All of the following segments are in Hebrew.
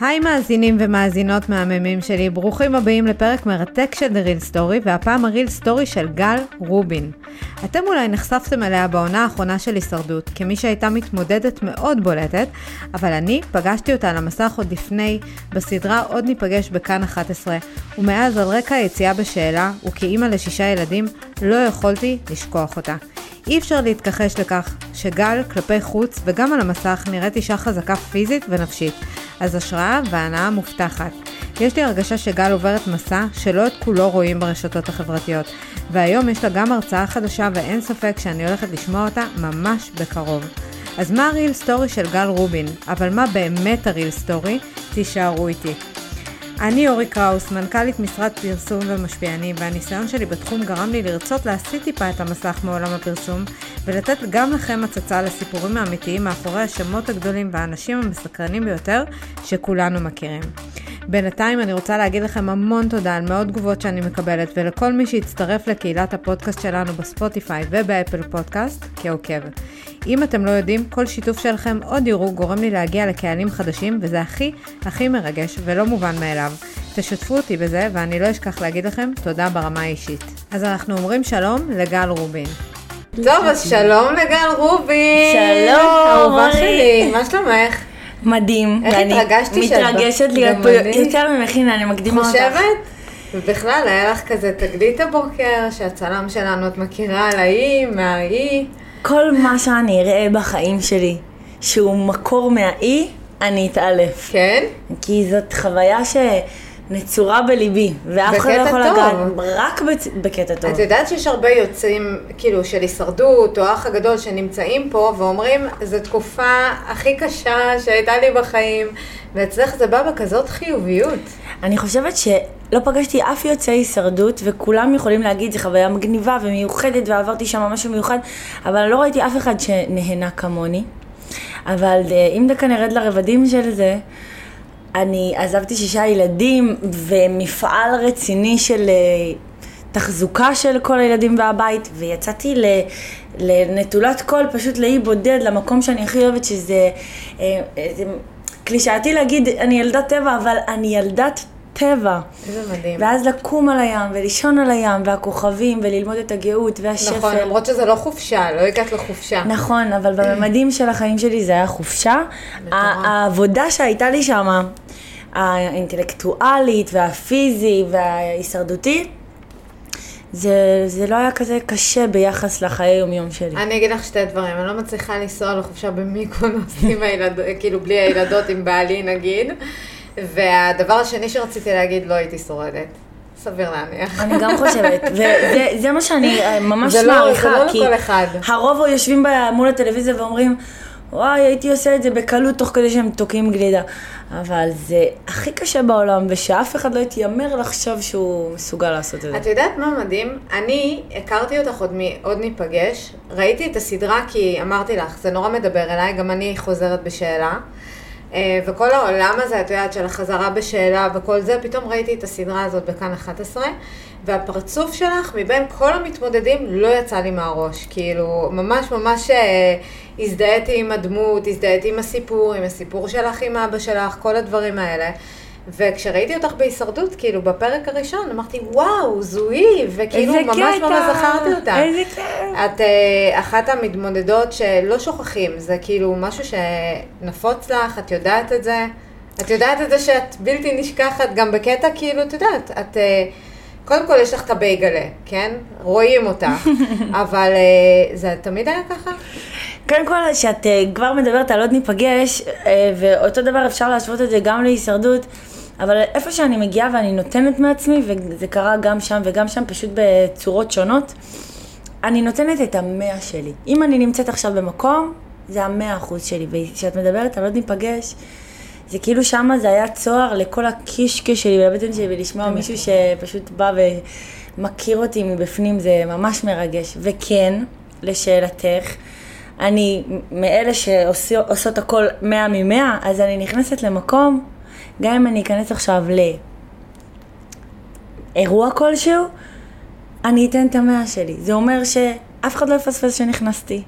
היי מאזינים ומאזינות מהממים שלי, ברוכים הבאים לפרק מרתק של The Real Story, והפעם ה-Real Story של גל רובין. אתם אולי נחשפתם אליה בעונה האחרונה של הישרדות, כמי שהייתה מתמודדת מאוד בולטת, אבל אני פגשתי אותה על המסך עוד לפני, בסדרה עוד ניפגש בכאן 11, ומאז על רקע היציאה בשאלה, וכאימא לשישה ילדים, לא יכולתי לשכוח אותה. אי אפשר להתכחש לכך שגל כלפי חוץ וגם על המסך נראית אישה חזקה פיזית ונפשית, אז השראה והנאה מובטחת. יש לי הרגשה שגל עוברת מסע שלא את כולו רואים ברשתות החברתיות, והיום יש לה גם הרצאה חדשה ואין ספק שאני הולכת לשמוע אותה ממש בקרוב. אז מה ה real story של גל רובין? אבל מה באמת ה real story? תישארו איתי. אני אורי קראוס, מנכ"לית משרד פרסום ומשפיענים, והניסיון שלי בתחום גרם לי לרצות להסיט טיפה את המסך מעולם הפרסום, ולתת גם לכם הצצה לסיפורים האמיתיים מאחורי השמות הגדולים והאנשים המסקרנים ביותר שכולנו מכירים. בינתיים אני רוצה להגיד לכם המון תודה על מאות תגובות שאני מקבלת ולכל מי שהצטרף לקהילת הפודקאסט שלנו בספוטיפיי ובאפל פודקאסט כעוקב. אם אתם לא יודעים, כל שיתוף שלכם או דירוג גורם לי להגיע לקהלים חדשים וזה הכי הכי מרגש ולא מובן מאליו. תשתפו אותי בזה ואני לא אשכח להגיד לכם תודה ברמה האישית. אז אנחנו אומרים שלום לגל רובין. טוב, אז שלום לגל רובין. שלום, אהובה. שלי, מה שלומך? מדהים. איך התרגשתי שאת מתרגשת. להיות פה. יותר ממכינה, אני מקדימה אותך. חושבת? ובכלל, היה לך כזה תגלית הבוקר, שהצלם שלנו, את מכירה על האי, מהאי. כל מה שאני אראה בחיים שלי, שהוא מקור מהאי, אני אתעלף. כן? כי זאת חוויה שנצורה בליבי, ואף אחד לא יכול. לגעת, רק בצ- בקטע טוב. את יודעת שיש הרבה יוצאים, כאילו, של הישרדות, או האח הגדול, שנמצאים פה ואומרים, זו תקופה הכי קשה שהייתה לי בחיים, ואצלך זה בא בכזאת חיוביות. אני חושבת שלא פגשתי אף יוצא הישרדות, וכולם יכולים להגיד, זו חוויה מגניבה ומיוחדת, ועברתי שם משהו מיוחד, אבל לא ראיתי אף אחד שנהנה כמוני. אבל אה, אם דקה נרד לרבדים של זה, אני עזבתי שישה ילדים, ומפעל רציני של אה, תחזוקה של כל הילדים והבית, ויצאתי ל... לנטולת קול, פשוט לאי בודד, למקום שאני הכי אוהבת, שזה... אה, אה, קלישאתי להגיד, אני ילדת טבע, אבל אני ילדת טבע. איזה מדהים. ואז לקום על הים, ולישון על הים, והכוכבים, וללמוד את הגאות והשפל. נכון, למרות שזה לא חופשה, לא הגעת לחופשה. נכון, אבל בממדים של החיים שלי זה היה חופשה. העבודה שהייתה לי שם, האינטלקטואלית והפיזי וההישרדותי, זה, זה לא היה כזה קשה ביחס לחיי יומיום שלי. אני אגיד לך שתי דברים, אני לא מצליחה לנסוע לחופשה במיקרונוס עם הילדות, כאילו בלי הילדות, עם בעלי נגיד. והדבר השני שרציתי להגיד, לא הייתי שורדת. סביר להניח. אני גם חושבת, וזה זה מה שאני אה, ממש זה לא- מעריכה, זה לא כי לכל אחד. הרוב יושבים מול הטלוויזיה ואומרים, וואי, הייתי עושה את זה בקלות תוך כדי שהם תוקעים גלידה. אבל זה הכי קשה בעולם, ושאף אחד לא יתיימר לחשוב שהוא מסוגל לעשות את זה. את יודעת מה מדהים? אני הכרתי אותך עוד, מ... עוד ניפגש, ראיתי את הסדרה כי אמרתי לך, זה נורא מדבר אליי, גם אני חוזרת בשאלה. אה, וכל העולם הזה, את יודעת, של החזרה בשאלה וכל זה, פתאום ראיתי את הסדרה הזאת בכאן 11, והפרצוף שלך מבין כל המתמודדים לא יצא לי מהראש. כאילו, ממש ממש אה, הזדהיתי עם הדמות, הזדהיתי עם הסיפור, עם הסיפור שלך עם אבא שלך, כל הדברים האלה. וכשראיתי אותך בהישרדות, כאילו, בפרק הראשון, אמרתי, וואו, זו היא, וכאילו, ממש קטע! ממש זכרתי אותה. איזה כיף. את אה, אחת המתמודדות שלא שוכחים, זה כאילו משהו שנפוץ לך, את יודעת את זה. את יודעת את זה שאת בלתי נשכחת, גם בקטע כאילו, את יודעת, את... אה, קודם כל יש לך את הבייגלה, כן? רואים אותך, אבל אה, זה תמיד היה ככה? קודם כל, כשאת אה, כבר מדברת על עוד ניפגש, ואותו דבר אפשר להשוות את זה גם להישרדות, אבל איפה שאני מגיעה ואני נותנת מעצמי, וזה קרה גם שם וגם שם, פשוט בצורות שונות, אני נותנת את המאה שלי. אם אני נמצאת עכשיו במקום, זה המאה אחוז שלי. וכשאת מדברת על עוד ניפגש, זה כאילו שמה זה היה צוהר לכל הקישקע שלי ולבטן שלי, ולשמוע מישהו שפשוט בא ומכיר אותי מבפנים, זה ממש מרגש. וכן, לשאלתך, אני מאלה שעושות הכל מאה ממאה, אז אני נכנסת למקום, גם אם אני אכנס עכשיו לאירוע כלשהו, אני אתן את המאה שלי. זה אומר שאף אחד לא יפספס שנכנסתי,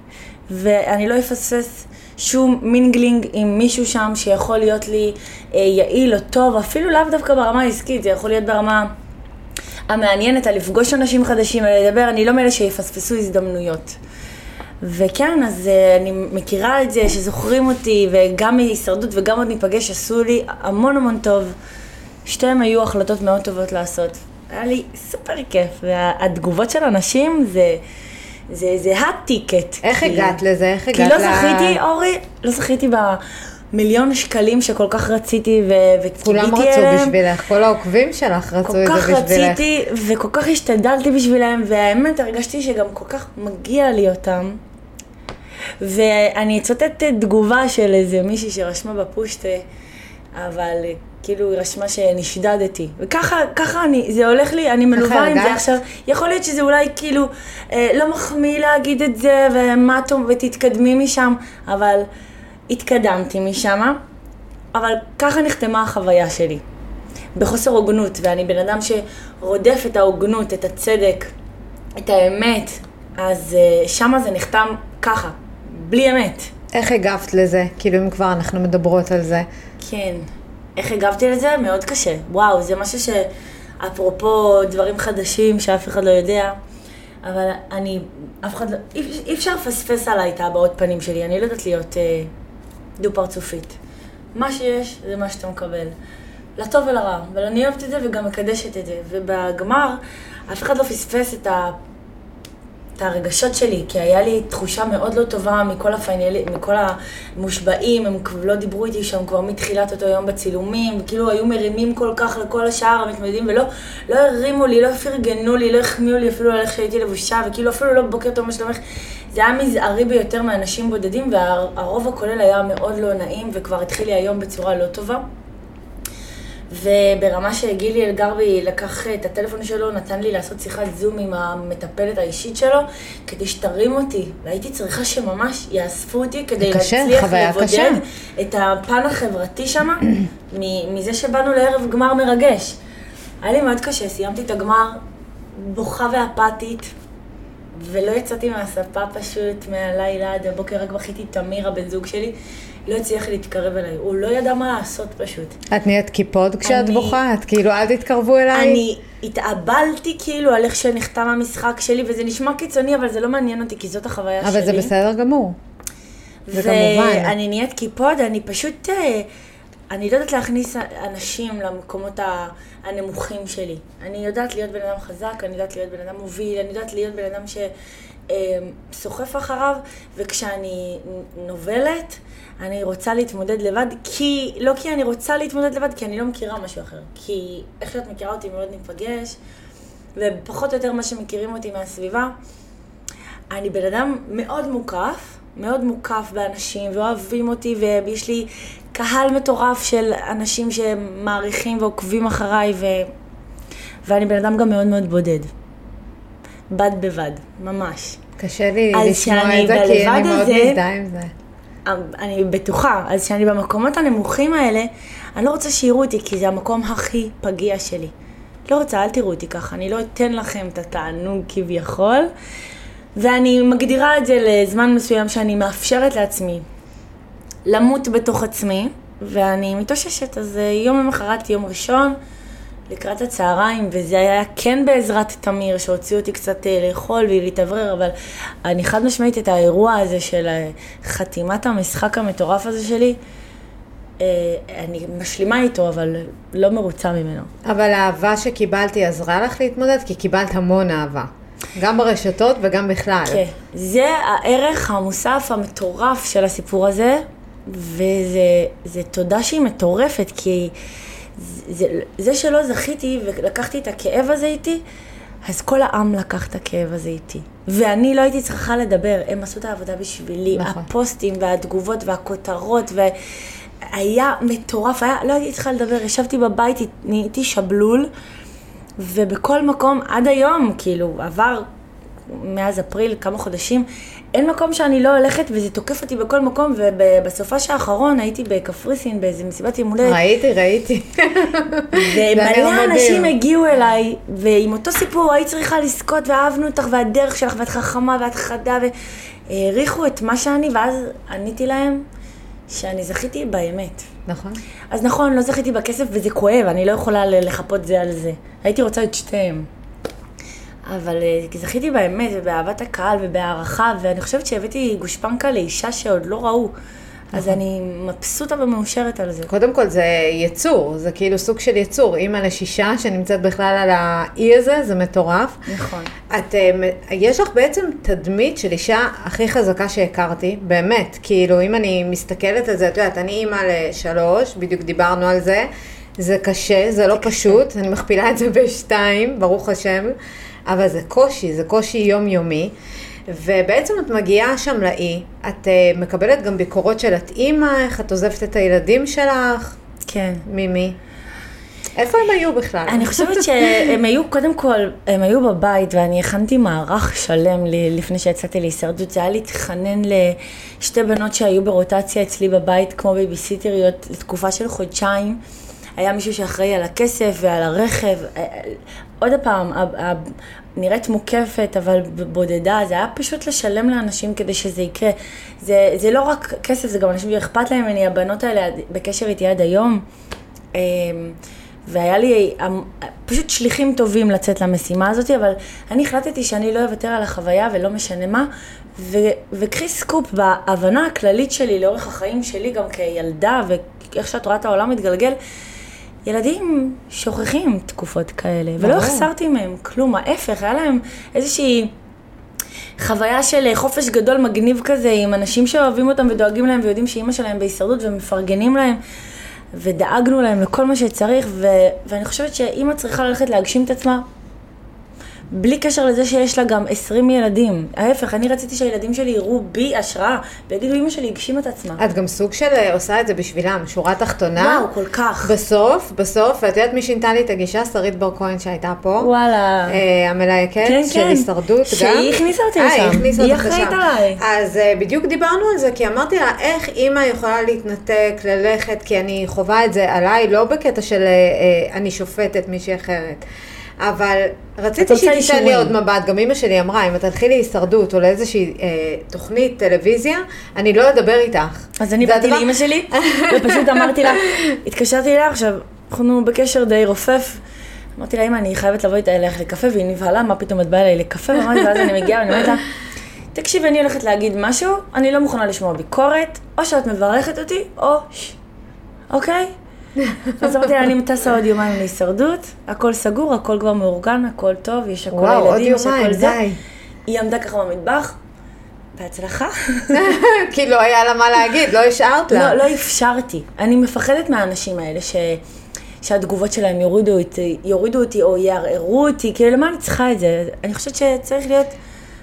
ואני לא אפספס שום mingling עם מישהו שם שיכול להיות לי אה, יעיל או טוב, אפילו לאו דווקא ברמה העסקית, זה יכול להיות ברמה המעניינת, על לפגוש אנשים חדשים, על לדבר, אני לא מאלה שיפספסו הזדמנויות. וכן, אז uh, אני מכירה את זה, שזוכרים אותי, וגם מהישרדות וגם עוד ניפגש, עשו לי המון המון טוב. שתיהם היו החלטות מאוד טובות לעשות. היה לי סופר כיף, והתגובות של אנשים זה... זה, זה הטיקט. איך כי... הגעת לזה? איך הגעת ל... כי לא זכיתי, אורי, לא זכיתי במיליון שקלים שכל כך רציתי וקיוויתי אליהם. כולם רצו בשבילך, כל העוקבים שלך רצו את זה בשבילך. כל כך רציתי וכל כך השתדלתי בשבילם, והאמת הרגשתי שגם כל כך מגיע לי אותם. ואני אצטט תגובה של איזה מישהי שרשמה בפושטה, אבל כאילו היא רשמה שנשדדתי. וככה, ככה אני, זה הולך לי, אני מלווה עם זה עכשיו. יכול להיות שזה אולי כאילו אה, לא מחמיא להגיד את זה, ומה טוב, ותתקדמי משם, אבל התקדמתי משם. אבל ככה נחתמה החוויה שלי. בחוסר הוגנות, ואני בן אדם שרודף את ההוגנות, את הצדק, את האמת, אז uh, שמה זה נחתם ככה, בלי אמת. איך הגבת לזה? כאילו אם כבר אנחנו מדברות על זה. כן. איך הגבתי לזה? מאוד קשה. וואו, זה משהו שאפרופו דברים חדשים שאף אחד לא יודע, אבל אני, אף אחד לא, אי, אי אפשר לפספס עליי את הבעות פנים שלי, אני לא יודעת להיות אה, דו-פרצופית. מה שיש, זה מה שאתה מקבל. לטוב ולרע, אבל אני אוהבת את זה וגם מקדשת את זה. ובגמר, אף אחד לא פספס את ה... את הרגשות שלי, כי היה לי תחושה מאוד לא טובה מכל הפייניאלים, מכל המושבעים, הם לא דיברו איתי שם כבר מתחילת אותו יום בצילומים, כאילו היו מרימים כל כך לכל השאר המתמודדים, ולא לא הרימו לי, לא פרגנו לי, לא החמיאו לי אפילו על איך שהייתי לבושה, וכאילו אפילו לא בוקר טוב מה שלומך. זה היה מזערי ביותר מאנשים בודדים, והרוב הכולל היה מאוד לא נעים, וכבר התחיל לי היום בצורה לא טובה. וברמה שגילי אלגרבי לקח את הטלפון שלו, נתן לי לעשות שיחת זום עם המטפלת האישית שלו, כדי שתרים אותי. והייתי צריכה שממש יאספו אותי כדי קשה, להצליח לבודד את הפן החברתי שם, מזה שבאנו לערב גמר מרגש. היה לי מאוד קשה, סיימתי את הגמר בוכה ואפתית, ולא יצאתי מהספה פשוט מהלילה עד הבוקר, רק בכיתי תמיר, הבן זוג שלי. לא הצליח להתקרב אליי, הוא לא ידע מה לעשות פשוט. את נהיית קיפוד כשאת אני, בוכה? את כאילו, אל תתקרבו אליי? אני התאבלתי כאילו על איך שנחתם המשחק שלי, וזה נשמע קיצוני, אבל זה לא מעניין אותי, כי זאת החוויה אבל שלי. אבל זה בסדר גמור. זה כמובן. ואני נהיית קיפוד, אני פשוט... אה, אני לא יודעת להכניס אנשים למקומות הנמוכים שלי. אני יודעת להיות בן אדם חזק, אני יודעת להיות בן אדם מוביל, אני יודעת להיות בן אדם שסוחף אחריו, וכשאני נובלת, אני רוצה להתמודד לבד, כי, לא כי אני רוצה להתמודד לבד, כי אני לא מכירה משהו אחר. כי איך שאת מכירה אותי מאוד ניפגש, ופחות או יותר מה שמכירים אותי מהסביבה, אני בן אדם מאוד מוקף, מאוד מוקף באנשים, ואוהבים אותי, ויש לי קהל מטורף של אנשים שמעריכים ועוקבים אחריי, ו... ואני בן אדם גם מאוד מאוד בודד. בד בבד, ממש. קשה לי לשמוע את זה, כי אני מאוד מזדהה עם זה. אני בטוחה, אז כשאני במקומות הנמוכים האלה, אני לא רוצה שיראו אותי, כי זה המקום הכי פגיע שלי. לא רוצה, אל תראו אותי ככה, אני לא אתן לכם את התענוג כביכול. ואני מגדירה את זה לזמן מסוים שאני מאפשרת לעצמי למות בתוך עצמי, ואני מתאוששת. אז יום למחרת, יום ראשון, לקראת הצהריים, וזה היה כן בעזרת תמיר, שהוציא אותי קצת אה, לאכול ולהתאוורר, אבל אני חד משמעית את האירוע הזה של אה, חתימת המשחק המטורף הזה שלי, אני משלימה איתו, אבל לא מרוצה ממנו. אבל האהבה שקיבלתי עזרה לך להתמודד? כי קיבלת המון אהבה. גם ברשתות וגם בכלל. כן. זה הערך המוסף המטורף של הסיפור הזה, וזה תודה שהיא מטורפת, כי זה, זה שלא זכיתי ולקחתי את הכאב הזה איתי, אז כל העם לקח את הכאב הזה איתי. ואני לא הייתי צריכה לדבר, הם עשו את העבודה בשבילי. נכון. הפוסטים והתגובות והכותרות, והיה מטורף, היה, לא הייתי צריכה לדבר, ישבתי בבית, נהייתי שבלול. ובכל מקום, עד היום, כאילו, עבר מאז אפריל כמה חודשים, אין מקום שאני לא הולכת וזה תוקף אותי בכל מקום, ובסופש האחרון הייתי בקפריסין באיזה מסיבת יום הולדת. ראיתי, ראיתי. ומלא אנשים הגיעו אליי, ועם אותו סיפור, היית צריכה לזכות ואהבנו אותך, והדרך שלך, ואת חכמה, ואת חדה, ו... העריכו את מה שאני, ואז עניתי להם שאני זכיתי באמת. נכון. אז נכון, לא זכיתי בכסף וזה כואב, אני לא יכולה לחפות זה על זה. הייתי רוצה את שתיהם. אבל אה, זכיתי באמת, ובאהבת הקהל ובהערכה, ואני חושבת שהבאתי גושפנקה לאישה שעוד לא ראו. אז אני מבסוטה ומאושרת על זה. קודם כל זה יצור, זה כאילו סוג של יצור. אימא לשישה שנמצאת בכלל על האי הזה, זה מטורף. נכון. את, אה, יש לך בעצם תדמית של אישה הכי חזקה שהכרתי, באמת. כאילו, אם אני מסתכלת על זה, את יודעת, אני אימא לשלוש, בדיוק דיברנו על זה. זה קשה, זה לא פשוט, אני מכפילה את זה בשתיים, ברוך השם, אבל זה קושי, זה קושי יומיומי. ובעצם את מגיעה שם לאי, את uh, מקבלת גם ביקורות של את אימא, איך את עוזבת את הילדים שלך, כן. ממי? איפה הם היו בכלל? אני חושבת שהם היו, קודם כל, הם היו בבית, ואני הכנתי מערך שלם לי, לפני שיצאתי להישרדות. זה היה להתחנן לשתי בנות שהיו ברוטציה אצלי בבית, כמו בייביסיטריות, לתקופה של חודשיים. היה מישהו שאחראי על הכסף ועל הרכב. עוד פעם, נראית מוקפת, אבל בודדה, זה היה פשוט לשלם לאנשים כדי שזה יקרה. זה, זה לא רק כסף, זה גם אנשים שאכפת להם ממני, הבנות האלה בקשר איתי עד היום. אמ, והיה לי אמ, פשוט שליחים טובים לצאת למשימה הזאת, אבל אני החלטתי שאני לא אוותר על החוויה ולא משנה מה. ו- וקחי סקופ בהבנה הכללית שלי לאורך החיים שלי, גם כילדה, ואיך שאת רואה את העולם מתגלגל, ילדים שוכחים תקופות כאלה, ולא. החסרתי מהם כלום, ההפך, היה להם איזושהי חוויה של חופש גדול מגניב כזה, עם אנשים שאוהבים אותם ודואגים להם ויודעים שאימא שלהם בהישרדות ומפרגנים להם, ודאגנו להם לכל מה שצריך, ו- ואני חושבת שאימא צריכה ללכת להגשים את עצמה. בלי קשר לזה שיש לה גם 20 ילדים. ההפך, אני רציתי שהילדים שלי יראו בי השראה, ויגידו, אמא שלי הגשימה את עצמה. את גם סוג של אה, עושה את זה בשבילם, שורה תחתונה. וואו, כל כך. בסוף, בסוף, ואת יודעת מי שינתה לי את הגישה? שרית בר כהן שהייתה פה. וואלה. אה, המלהקת כן, של כן. הישרדות גם. שהיא הכניסה אותי אה, לשם. היא הכניסה היא אותך אחראית לשם. עליי. אז אה, בדיוק דיברנו על זה, כי אמרתי לה, איך אימא יכולה להתנתק, ללכת, כי אני חווה את זה עליי, לא בקטע של אה, אה, אני שופטת מישהי אחרת. אבל רציתי רוצה שהיא תיתן לי. עוד מבט, גם אימא שלי אמרה, אם את תלכי להישרדות או לאיזושהי אה, תוכנית טלוויזיה, אני לא אדבר איתך. אז אני באתי לאימא שלי, ופשוט אמרתי לה, התקשרתי אליה עכשיו, אנחנו בקשר די רופף. אמרתי לה, אמא, אני חייבת לבוא איתה אלייך לקפה, והיא נבהלה, מה פתאום את באה אליי לקפה? ואמרתי, ואז אני מגיעה ואני אומרת לה, תקשיבי, אני הולכת להגיד משהו, אני לא מוכנה לשמוע ביקורת, או שאת מברכת אותי, או ש... אוקיי? אז אמרתי לה, אני טסה עוד יומיים להישרדות, הכל סגור, הכל כבר מאורגן, הכל טוב, יש הכל וואו, עוד לילדים, יש יומיים, הכל זה. די. היא עמדה ככה במטבח, בהצלחה. כי לא היה לה מה להגיד, לא השארת לה. לא, לא אפשרתי. אני מפחדת מהאנשים האלה ש... שהתגובות שלהם יורידו אותי, יורידו אותי או יערערו אותי, כאילו למה אני צריכה את זה? אני חושבת שצריך להיות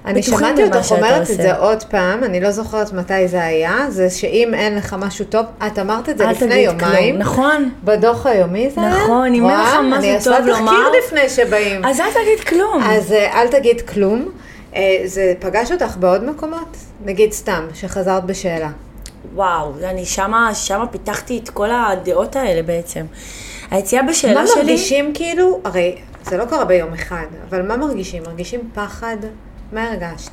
אני שמעתי אותך אומרת את. זה עוד פעם, אני לא זוכרת מתי זה היה, זה שאם אין לך משהו טוב, את אמרת את זה לפני יומיים. כלום, נכון. בדוח היומי זה היה? נכון, אם אין לך משהו אני טוב עושה לומר- תחקיר לפני שבאים. אז אל תגיד כלום. אז אה, אל תגיד כלום. אה, זה פגש אותך בעוד מקומות? נגיד סתם, שחזרת בשאלה. וואו, אני שמה, שמה פיתחתי את כל הדעות האלה בעצם. היציאה בשאלה מה שלי... מרגישים כאילו, הרי זה לא קרה ביום אחד, אבל מה מרגישים? מרגישים פחד? מה הרגשת?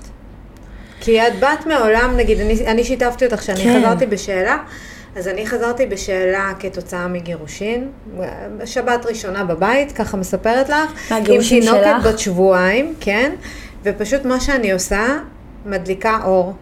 כי את באת מעולם, נגיד, אני, אני שיתפתי אותך שאני כן. חזרתי בשאלה, אז אני חזרתי בשאלה כתוצאה מגירושין, שבת ראשונה בבית, ככה מספרת לך, עם תינוקת? בת שבועיים, כן, ופשוט מה שאני עושה, מדליקה אור,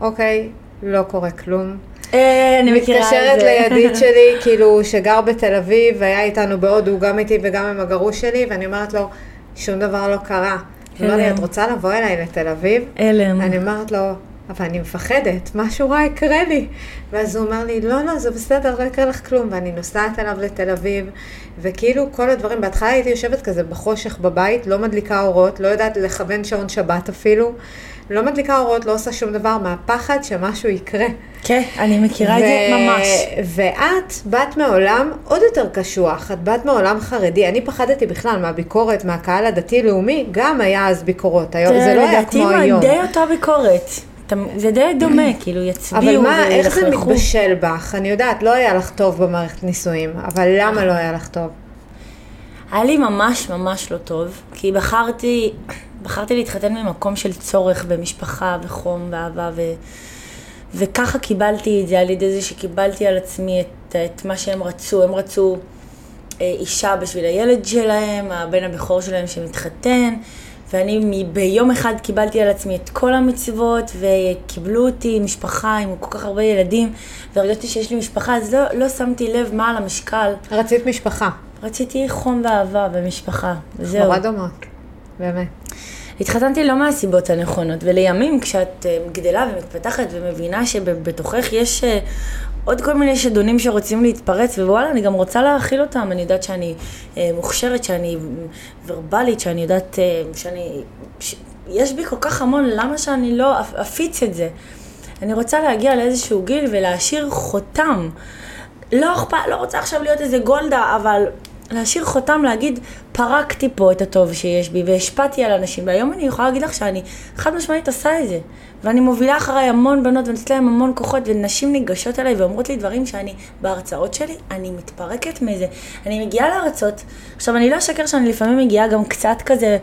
אוקיי, לא קורה כלום. אה, אני מכירה את מתקשרת זה. לידיד שלי, כאילו, שגר בתל אביב, והיה איתנו בהודו, גם איתי וגם עם הגרוש שלי, ואני אומרת לו, שום דבר לא קרה. הוא אומר לי. את רוצה לבוא אליי לתל אביב? הלם. אני אומרת לו, אבל אני מפחדת, משהו רע יקרה לי. ואז הוא אומר לי, לא, לא, זה בסדר, לא יקרה לך כלום. ואני נוסעת אליו לתל אביב, וכאילו כל הדברים, בהתחלה הייתי יושבת כזה בחושך בבית, לא מדליקה אורות, לא יודעת לכוון שעון שבת אפילו. לא מדליקה אורות, לא עושה שום דבר, מהפחד שמשהו יקרה. כן, אני מכירה את זה ממש. ואת באת מעולם עוד יותר קשוח, את באת מעולם חרדי. אני פחדתי בכלל מהביקורת, מהקהל הדתי-לאומי, גם היה אז ביקורות. היום זה לא היה כמו היום. די אותה ביקורת. זה די דומה, כאילו יצביעו אבל מה, איך זה. מתבשל בך? אני יודעת, לא היה לך טוב במערכת נישואים, אבל למה לא היה לך טוב? היה לי ממש ממש לא טוב, כי בחרתי בחרתי להתחתן ממקום של צורך במשפחה וחום ואהבה ו... וככה קיבלתי את זה על ידי זה שקיבלתי על עצמי את, את מה שהם רצו. הם רצו אה, אישה בשביל הילד שלהם, הבן הבכור שלהם שמתחתן, ואני ביום אחד קיבלתי על עצמי את כל המצוות, וקיבלו אותי משפחה עם כל כך הרבה ילדים, והרגשתי שיש לי משפחה, אז לא, לא שמתי לב מה על המשקל. רצית משפחה. רציתי חום ואהבה ומשפחה, וזהו. נורא דומות, באמת. התחתנתי לא מהסיבות הנכונות, ולימים כשאת אה, גדלה ומתפתחת ומבינה שבתוכך יש אה, עוד כל מיני שדונים שרוצים להתפרץ, ווואלה, אני גם רוצה להאכיל אותם, אני יודעת שאני אה, מוכשרת, שאני ורבלית, שאני יודעת שאני... ש... יש בי כל כך המון, למה שאני לא אפיץ את זה? אני רוצה להגיע לאיזשהו גיל ולהשאיר חותם. לא אכפת, לא רוצה עכשיו להיות איזה גולדה, אבל להשאיר חותם, להגיד, פרקתי פה את הטוב שיש בי והשפעתי על אנשים, והיום אני יכולה להגיד לך שאני חד משמעית עושה את זה. ואני מובילה אחריי המון בנות ונותנת להם המון כוחות, ונשים ניגשות אליי ואומרות לי דברים שאני, בהרצאות שלי, אני מתפרקת מזה. אני מגיעה לארצות, עכשיו אני לא אשקר שאני לפעמים מגיעה גם קצת כזה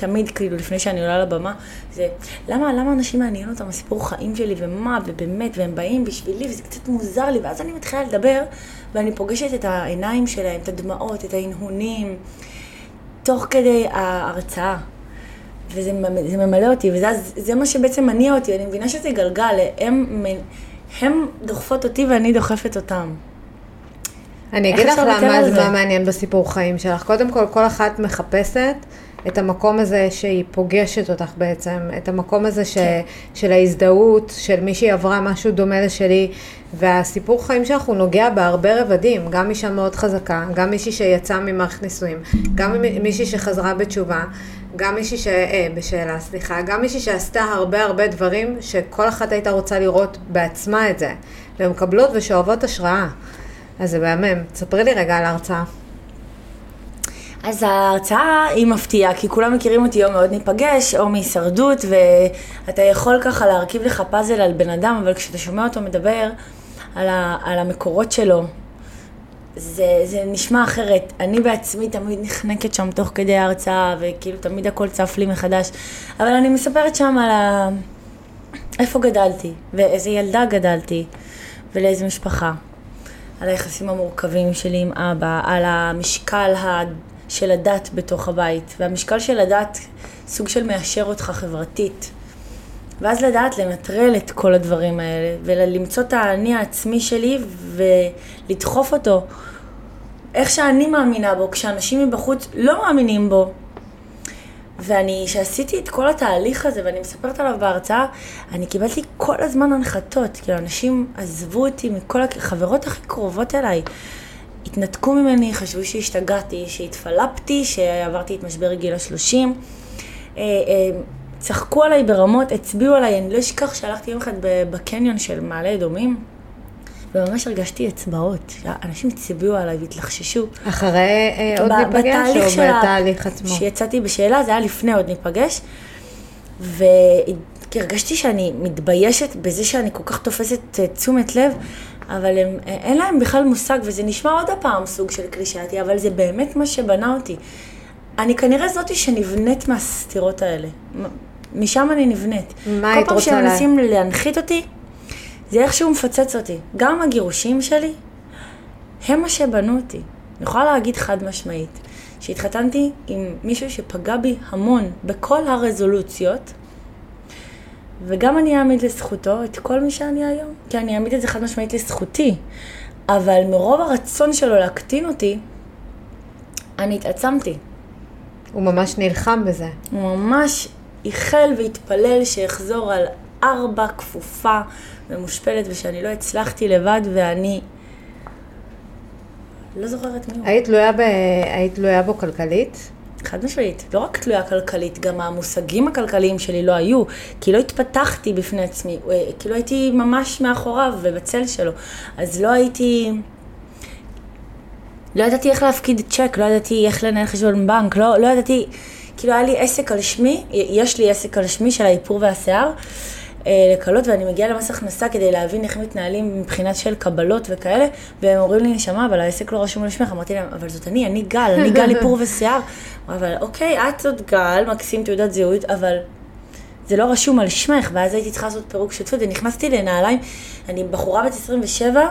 תמיד, כאילו, לפני שאני עולה לבמה, זה למה, למה אנשים מעניין אותם הסיפור חיים שלי, ומה, ובאמת, והם באים בשבילי, וזה קצת מוזר לי, ואז אני מתחילה לדבר, ואני פוגשת את העיניים שלהם, את הדמעות, את ההנהונים, תוך כדי ההרצאה. וזה ממלא אותי, וזה מה שבעצם מניע אותי, אני מבינה שזה גלגל, הם, הם דוחפות אותי ואני דוחפת אותם. אני אגיד לך למה זה מה מעניין בסיפור חיים שלך. קודם כל, כל אחת מחפשת את המקום הזה שהיא פוגשת אותך בעצם, את המקום הזה ש, כן. של ההזדהות, של מישהי עברה משהו דומה לשלי, והסיפור חיים שלך הוא נוגע בהרבה רבדים, גם אישה מאוד חזקה, גם מישהי שיצאה ממערכת נישואים, גם מישהי שחזרה בתשובה, גם מישהי ש... אה, בשאלה, סליחה, גם מישהי שעשתה הרבה הרבה דברים שכל אחת הייתה רוצה לראות בעצמה את זה, והן מקבלות ושואבות השראה. אז זה מהמם. ספרי לי רגע על ההרצאה. אז ההרצאה היא מפתיעה, כי כולם מכירים אותי או מאוד ניפגש, או מהישרדות, ואתה יכול ככה להרכיב לך פאזל על בן אדם, אבל כשאתה שומע אותו מדבר על, ה, על המקורות שלו, זה, זה נשמע אחרת. אני בעצמי תמיד נחנקת שם תוך כדי ההרצאה, וכאילו תמיד הכל צף לי מחדש. אבל אני מספרת שם על ה... איפה גדלתי, ואיזה ילדה גדלתי, ולאיזה משפחה. על היחסים המורכבים שלי עם אבא, על המשקל של הדת בתוך הבית, והמשקל של הדת סוג של מאשר אותך חברתית. ואז לדעת לנטרל את כל הדברים האלה, ולמצוא את האני העצמי שלי ולדחוף אותו איך שאני מאמינה בו, כשאנשים מבחוץ לא מאמינים בו. ואני, כשעשיתי את כל התהליך הזה, ואני מספרת עליו בהרצאה, אני קיבלתי כל הזמן הנחתות, כאילו אנשים עזבו אותי מכל החברות הכי קרובות אליי. התנתקו ממני, חשבו שהשתגעתי, שהתפלפתי, שעברתי את משבר גיל השלושים. אה, אה, צחקו עליי ברמות, הצביעו עליי, אני לא אשכח שהלכתי יום אחד בקניון של מעלה אדומים, וממש הרגשתי אצבעות, אנשים הצביעו עליי והתלחששו. אחרי אה, עוד ניפגש או בתהליך עצמו? שיצאתי בשאלה, זה היה לפני עוד ניפגש, והרגשתי שאני מתביישת בזה שאני כל כך תופסת תשומת לב, אבל הם, אין להם בכלל מושג, וזה נשמע עוד הפעם סוג של קלישאתי, אבל זה באמת מה שבנה אותי. אני כנראה זאתי שנבנית מהסתירות האלה. משם אני נבנית. מה היית רוצה. כל פעם שהם מנסים להנחית אותי, זה איכשהו מפצץ אותי. גם הגירושים שלי, הם מה שבנו אותי. אני יכולה להגיד חד משמעית, שהתחתנתי עם מישהו שפגע בי המון בכל הרזולוציות, וגם אני אעמיד לזכותו את כל מי שאני היום. כי אני אעמיד את זה חד משמעית לזכותי. אבל מרוב הרצון שלו להקטין אותי, אני התעצמתי. הוא ממש נלחם בזה. הוא ממש איחל והתפלל שאחזור על ארבע כפופה ומושפלת ושאני לא הצלחתי לבד ואני לא זוכרת מי הוא. היית תלויה, ב... היית תלויה בו כלכלית? חד משמעית. לא רק תלויה כלכלית, גם המושגים הכלכליים שלי לא היו, כי לא התפתחתי בפני עצמי, אה, כאילו הייתי ממש מאחוריו ובצל שלו. אז לא הייתי... לא ידעתי איך להפקיד צ'ק, לא ידעתי איך לנהל חשבון בנק, לא, לא ידעתי... כאילו היה לי עסק על שמי, יש לי עסק על שמי של האיפור והשיער, לקלות, ואני מגיעה למס הכנסה כדי להבין איך מתנהלים מבחינת של קבלות וכאלה, והם אומרים לי, נשמה, אבל העסק לא רשום על שמך. אמרתי להם, אבל זאת אני, אני גל, אני גל איפור ושיער. אבל אוקיי, את זאת גל, מקסים תעודת זהות, אבל זה לא רשום על שמך, ואז הייתי צריכה לעשות פירוק שותפות, ונכנסתי לנעליים, אני בחורה בת 27,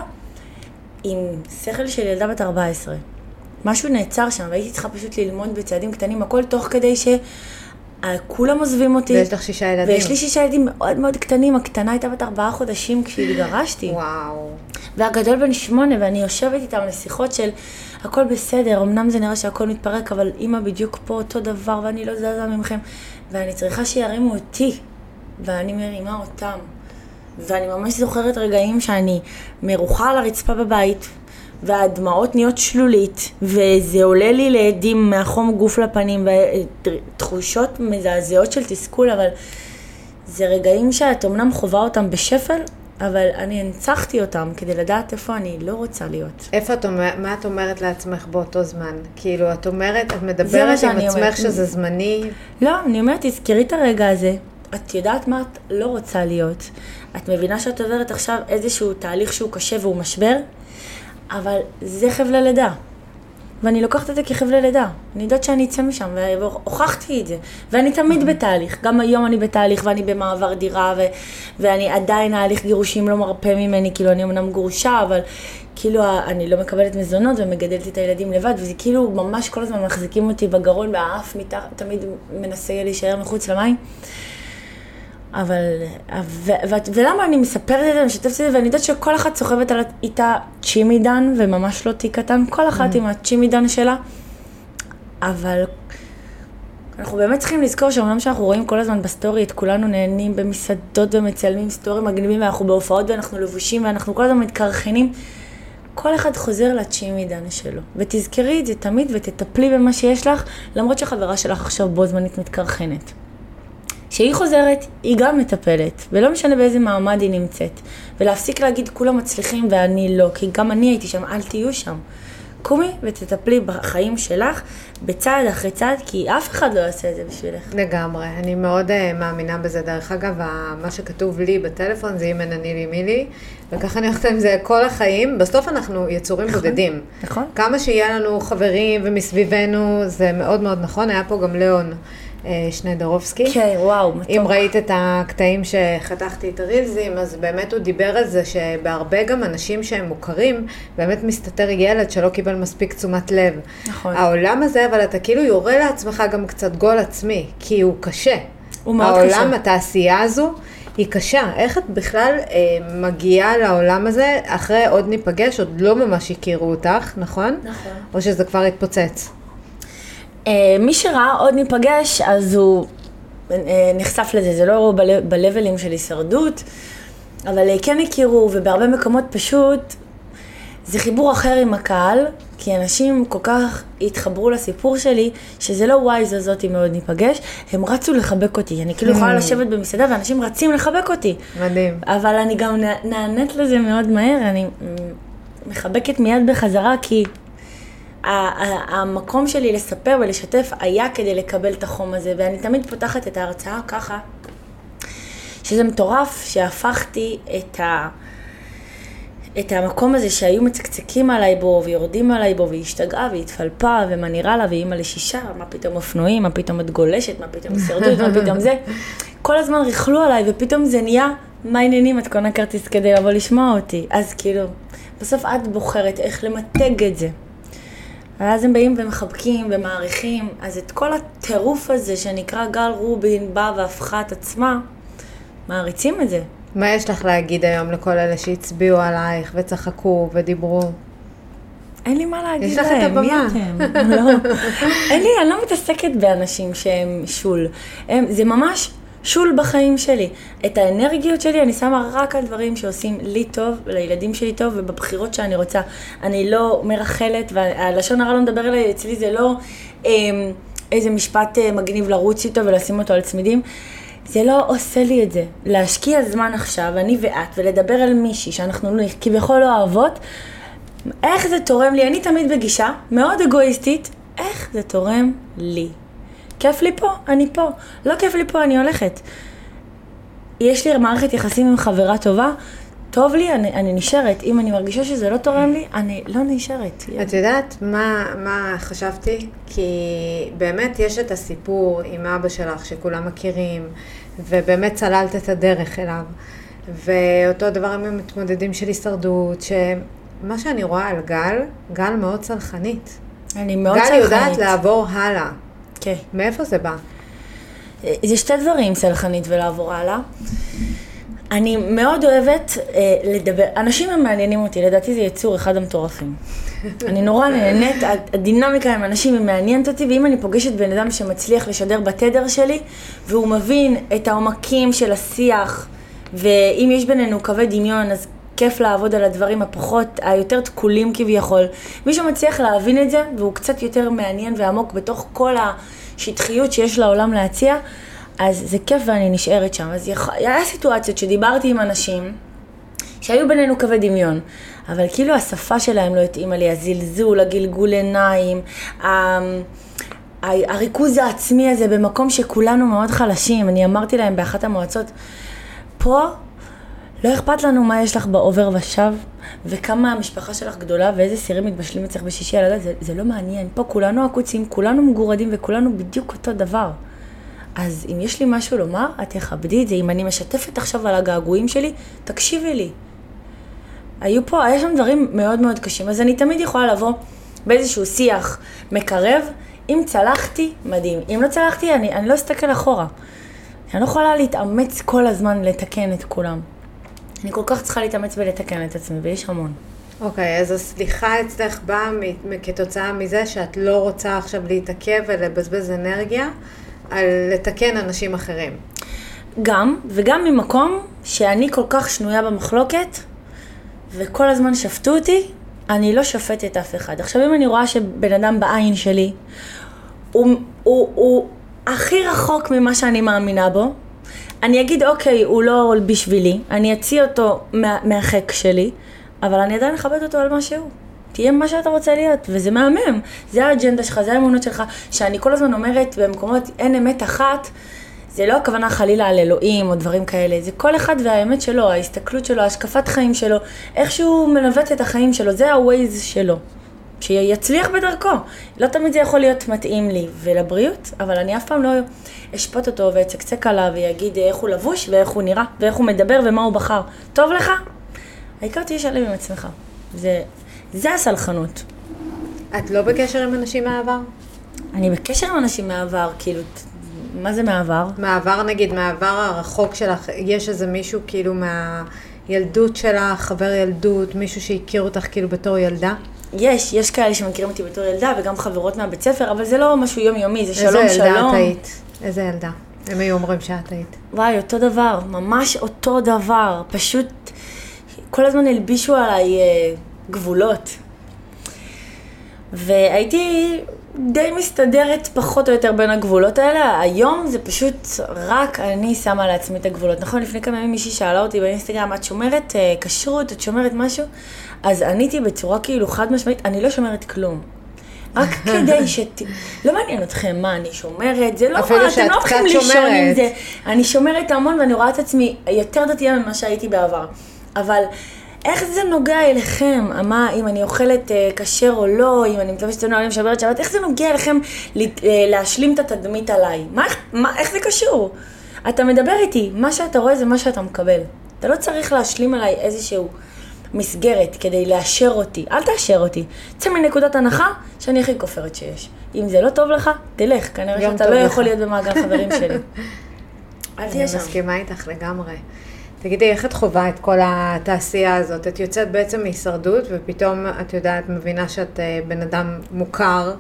עם שכל של ילדה בת 14. משהו נעצר שם, והייתי צריכה פשוט ללמוד בצעדים קטנים, הכל תוך כדי ש... כולם עוזבים אותי. ויש לך שישה ילדים. ויש לי שישה ילדים מאוד מאוד קטנים, הקטנה הייתה בת ארבעה חודשים כשהתגרשתי. וואו. והגדול בן שמונה, ואני יושבת איתם לשיחות של הכל בסדר, אמנם זה נראה שהכל מתפרק, אבל אימא בדיוק פה אותו דבר, ואני לא זזה ממכם, ואני צריכה שירימו אותי, ואני מרימה אותם. ואני ממש זוכרת רגעים שאני מרוחה על הרצפה בבית, והדמעות נהיות שלולית, וזה עולה לי לעדים מהחום גוף לפנים, ותחושות מזעזעות של תסכול, אבל זה רגעים שאת אמנם חווה אותם בשפל, אבל אני הנצחתי אותם כדי לדעת איפה אני לא רוצה להיות. איפה את אומרת, מה את אומרת לעצמך באותו זמן? כאילו, את אומרת, את מדברת עם עצמך אומרת. שזה זמני? לא, אני אומרת, תזכרי את הרגע הזה. את יודעת מה את לא רוצה להיות. את מבינה שאת עוברת עכשיו איזשהו תהליך שהוא קשה והוא משבר? אבל זה חבלי לידה. ואני לוקחת את זה כחבלי לידה. אני יודעת שאני אצא משם, והוכחתי את זה. ואני תמיד בתהליך. גם היום אני בתהליך ואני במעבר דירה, ו- ואני עדיין ההליך גירושים לא מרפה ממני, כאילו אני אמנם גרושה, אבל כאילו אני לא מקבלת מזונות ומגדלת את הילדים לבד, וזה כאילו ממש כל הזמן מחזיקים אותי בגרון והאף מתחת, תמיד מנסה להישאר מחוץ למים. אבל, ו, ו, ולמה אני מספרת את זה, משתפת את זה, ואני יודעת שכל אחת סוחבת על איתה צ'ימידן, וממש לא תיק קטן, כל אחת mm. עם הצ'ימידן שלה, אבל אנחנו באמת צריכים לזכור שאומנם שאנחנו רואים כל הזמן בסטורי את כולנו נהנים במסעדות ומצלמים סטורי מגניבים, ואנחנו בהופעות ואנחנו לבושים ואנחנו כל הזמן מתקרחנים, כל אחד חוזר לצ'ימידן שלו. ותזכרי את זה תמיד ותטפלי במה שיש לך, למרות שהחברה שלך עכשיו בו זמנית מתקרחנת. כשהיא חוזרת, היא גם מטפלת, ולא משנה באיזה מעמד היא נמצאת. ולהפסיק להגיד כולם מצליחים ואני לא, כי גם אני הייתי שם, אל תהיו שם. קומי ותטפלי בחיים שלך בצעד אחרי צעד, כי אף אחד לא יעשה את זה בשבילך. לגמרי, אני מאוד uh, מאמינה בזה. דרך אגב, מה שכתוב לי בטלפון זה אם אין אני לי מי לי, וככה אני הולכת עם זה כל החיים. בסוף אנחנו יצורים נכון, בודדים. נכון. כמה שיהיה לנו חברים ומסביבנו, זה מאוד מאוד נכון. היה פה גם ליאון. אה, שנדרובסקי. כן, וואו, מתוק. אם ראית את הקטעים שחתכתי את הרילזים, אז באמת הוא דיבר על זה שבהרבה גם אנשים שהם מוכרים, באמת מסתתר ילד שלא קיבל מספיק תשומת לב. נכון. העולם הזה, אבל אתה כאילו יורה לעצמך גם קצת גול עצמי, כי הוא קשה. הוא מאוד העולם, קשה. העולם, התעשייה הזו, היא קשה. איך את בכלל אה, מגיעה לעולם הזה אחרי עוד ניפגש, עוד לא ממש הכירו אותך, נכון? נכון. או שזה כבר התפוצץ? אה, מי שראה עוד ניפגש, אז הוא אה, נחשף לזה, זה לא ב-לבלים של הישרדות, אבל אה, כן הכירו, ובהרבה מקומות פשוט, זה חיבור אחר עם הקהל, כי אנשים כל כך התחברו לסיפור שלי, שזה לא וואי זו זאתי מאוד ניפגש, הם רצו לחבק אותי. אני כאילו יכולה לשבת במסעדה ואנשים רצים לחבק אותי. מדהים. אבל אני גם נענית לזה מאוד מהר, אני מחבקת מיד בחזרה, כי המקום שלי לספר ולשתף היה כדי לקבל את החום הזה, ואני תמיד פותחת את ההרצאה ככה, שזה מטורף שהפכתי את, ה, את המקום הזה שהיו מצקצקים עליי בו, ויורדים עליי בו, והיא השתגעה, והיא התפלפה, ומה נראה לה, והיא אימא לשישה, מה פתאום אופנועים, מה פתאום את גולשת, מה פתאום הישרדות, מה פתאום זה. כל הזמן ריכלו עליי, ופתאום זה נהיה, מה העניינים, את קונה כרטיס כדי לבוא לשמוע אותי. אז כאילו, בסוף את בוחרת איך למתג את זה. ואז הם באים ומחבקים ומעריכים, אז את כל הטירוף הזה שנקרא גל רובין באה והפכה את עצמה, מעריצים את זה. מה יש לך להגיד היום לכל אלה שהצביעו עלייך וצחקו ודיברו? אין לי מה להגיד להם, יש לך את הבמה. מי אתם? לא. אין לי, אני לא מתעסקת באנשים שהם שול. הם, זה ממש שול בחיים שלי. את האנרגיות שלי אני שמה רק על דברים שעושים לי טוב, לילדים שלי טוב, ובבחירות שאני רוצה. אני לא מרחלת, והלשון הרע לא מדבר אליי, אצלי זה לא אה, איזה משפט אה, מגניב לרוץ איתו ולשים אותו על צמידים. זה לא עושה לי את זה. להשקיע זמן עכשיו, אני ואת, ולדבר על מישהי שאנחנו כביכול לא אוהבות, איך זה תורם לי? אני תמיד בגישה מאוד אגואיסטית, איך זה תורם לי? כיף לי פה, אני פה. לא כיף לי פה, אני הולכת. יש לי מערכת יחסים עם חברה טובה, טוב לי, אני, אני נשארת. אם אני מרגישה שזה לא תורם לי, אני לא נשארת. את יודעת מה, מה חשבתי? כי באמת יש את הסיפור עם אבא שלך שכולם מכירים, ובאמת צללת את הדרך אליו. ואותו דבר עם המתמודדים של הישרדות, שמה שאני רואה על גל, גל מאוד צלחנית. אני מאוד גל צלחנית. יודעת לעבור הלאה. כן. מאיפה זה בא? זה שתי דברים, סלחנית ולעבור הלאה. אני מאוד אוהבת אה, לדבר, אנשים הם מעניינים אותי, לדעתי זה יצור אחד המטורפים. אני נורא נהנית, הדינמיקה עם אנשים היא מעניינת אותי, ואם אני פוגשת בן אדם שמצליח לשדר בתדר שלי, והוא מבין את העומקים של השיח, ואם יש בינינו קווי דמיון, אז כיף לעבוד על הדברים הפחות, היותר תקולים כביכול. מישהו מצליח להבין את זה, והוא קצת יותר מעניין ועמוק בתוך כל השטחיות שיש לעולם להציע, אז זה כיף ואני נשארת שם. אז יכ... היה סיטואציות שדיברתי עם אנשים, שהיו בינינו קווי דמיון, אבל כאילו השפה שלהם לא התאימה לי, הזלזול, הגלגול עיניים, ה- הריכוז העצמי הזה במקום שכולנו מאוד חלשים. אני אמרתי להם באחת המועצות, פה לא אכפת לנו מה יש לך בעובר ושב, וכמה המשפחה שלך גדולה, ואיזה סירים מתבשלים אצלך בשישי על הלילה, זה, זה לא מעניין. פה כולנו עקוצים, כולנו מגורדים וכולנו בדיוק אותו דבר. אז אם יש לי משהו לומר, את תכבדי את זה. אם אני משתפת עכשיו על הגעגועים שלי, תקשיבי לי. היו פה, היה שם דברים מאוד מאוד קשים, אז אני תמיד יכולה לבוא באיזשהו שיח מקרב. אם צלחתי, מדהים. אם לא צלחתי, אני, אני לא אסתכל אחורה. אני לא יכולה להתאמץ כל הזמן לתקן את כולם. אני כל כך צריכה להתאמץ ולתקן את עצמי, ויש המון. אוקיי, אז הסליחה אצלך באה כתוצאה מזה שאת לא רוצה עכשיו להתעכב ולבזבז אנרגיה על לתקן אנשים אחרים. גם, וגם ממקום שאני כל כך שנויה במחלוקת, וכל הזמן שפטו אותי, אני לא שופטת אף אחד. עכשיו, אם אני רואה שבן אדם בעין שלי, הוא, הוא, הוא הכי רחוק ממה שאני מאמינה בו, אני אגיד, אוקיי, הוא לא בשבילי, אני אציא אותו מה, מהחק שלי, אבל אני עדיין אכבד אותו על מה שהוא. תהיה מה שאתה רוצה להיות, וזה מהמם. זה האג'נדה שלך, זה האמונות שלך, שאני כל הזמן אומרת במקומות אין אמת אחת, זה לא הכוונה חלילה על אלוהים או דברים כאלה, זה כל אחד והאמת שלו, ההסתכלות שלו, השקפת חיים שלו, איך שהוא מנווט את החיים שלו, זה ה-Waze שלו. שיצליח בדרכו. לא תמיד זה יכול להיות מתאים לי ולבריאות, אבל אני אף פעם לא אשפוט אותו ואצקצק עליו ויגיד איך הוא לבוש ואיך הוא נראה ואיך הוא מדבר ומה הוא בחר. טוב לך? העיקר תהיה שלם עם עצמך. זה, זה הסלחנות. את לא בקשר עם אנשים מהעבר? אני בקשר עם אנשים מהעבר, כאילו, מה זה מהעבר? מהעבר נגיד, מהעבר הרחוק שלך, יש איזה מישהו כאילו מהילדות שלך, חבר ילדות, מישהו שהכיר אותך כאילו בתור ילדה? יש, יש כאלה שמכירים אותי בתור ילדה וגם חברות מהבית ספר, אבל זה לא משהו יומיומי, זה שלום איזה ילדה שלום. את היית? איזה ילדה? הם היו אומרים שאת היית. וואי, אותו דבר, ממש אותו דבר. פשוט כל הזמן הלבישו עליי אה, גבולות. והייתי די מסתדרת פחות או יותר בין הגבולות האלה. היום זה פשוט רק אני שמה לעצמי את הגבולות. נכון, לפני כמה ימים מישהי שאלה אותי באינסטגרם, את שומרת אה, כשרות, את שומרת משהו? אז עניתי בצורה כאילו חד משמעית, אני לא שומרת כלום. רק כדי שת... לא מעניין אתכם מה אני שומרת, זה לא מה, אתם לא הולכים לישון עם. זה. אני שומרת המון ואני רואה את עצמי יותר דתייה ממה שהייתי בעבר. אבל איך זה נוגע אליכם? מה, אם אני אוכלת אה, כשר או לא, אם אני מתלבשת צנוע, אני משברת שבת, איך זה נוגע אליכם ל- אה, להשלים את התדמית עליי? מה, מה, איך זה קשור? אתה מדבר איתי, מה שאתה רואה זה מה שאתה מקבל. אתה לא צריך להשלים עליי איזשהו מסגרת כדי לאשר אותי. אל תאשר אותי. צא מנקודת הנחה שאני הכי כופרת שיש. אם זה לא טוב לך, תלך. כנראה שאתה לא לך. יכול להיות במעגל חברים שלי. אל אני תהיה שם. מסכימה איתך לגמרי. תגידי, איך את חווה את כל התעשייה הזאת? את יוצאת בעצם מהישרדות, ופתאום, את יודעת, מבינה שאת אה, בן אדם מוכר,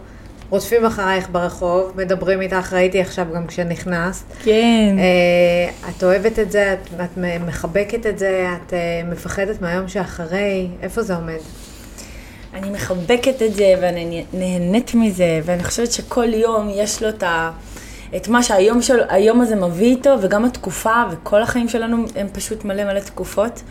רודפים אחרייך ברחוב, מדברים איתך, ראיתי עכשיו גם כשנכנסת. כן. אה, את אוהבת את זה, את, את מחבקת את זה, את אה, מפחדת מהיום שאחרי, איפה זה עומד? אני מחבקת את זה ואני נהנית מזה, ואני חושבת שכל יום יש לו את, ה, את מה שהיום של, היום הזה מביא איתו, וגם התקופה, וכל החיים שלנו הם פשוט מלא מלא תקופות,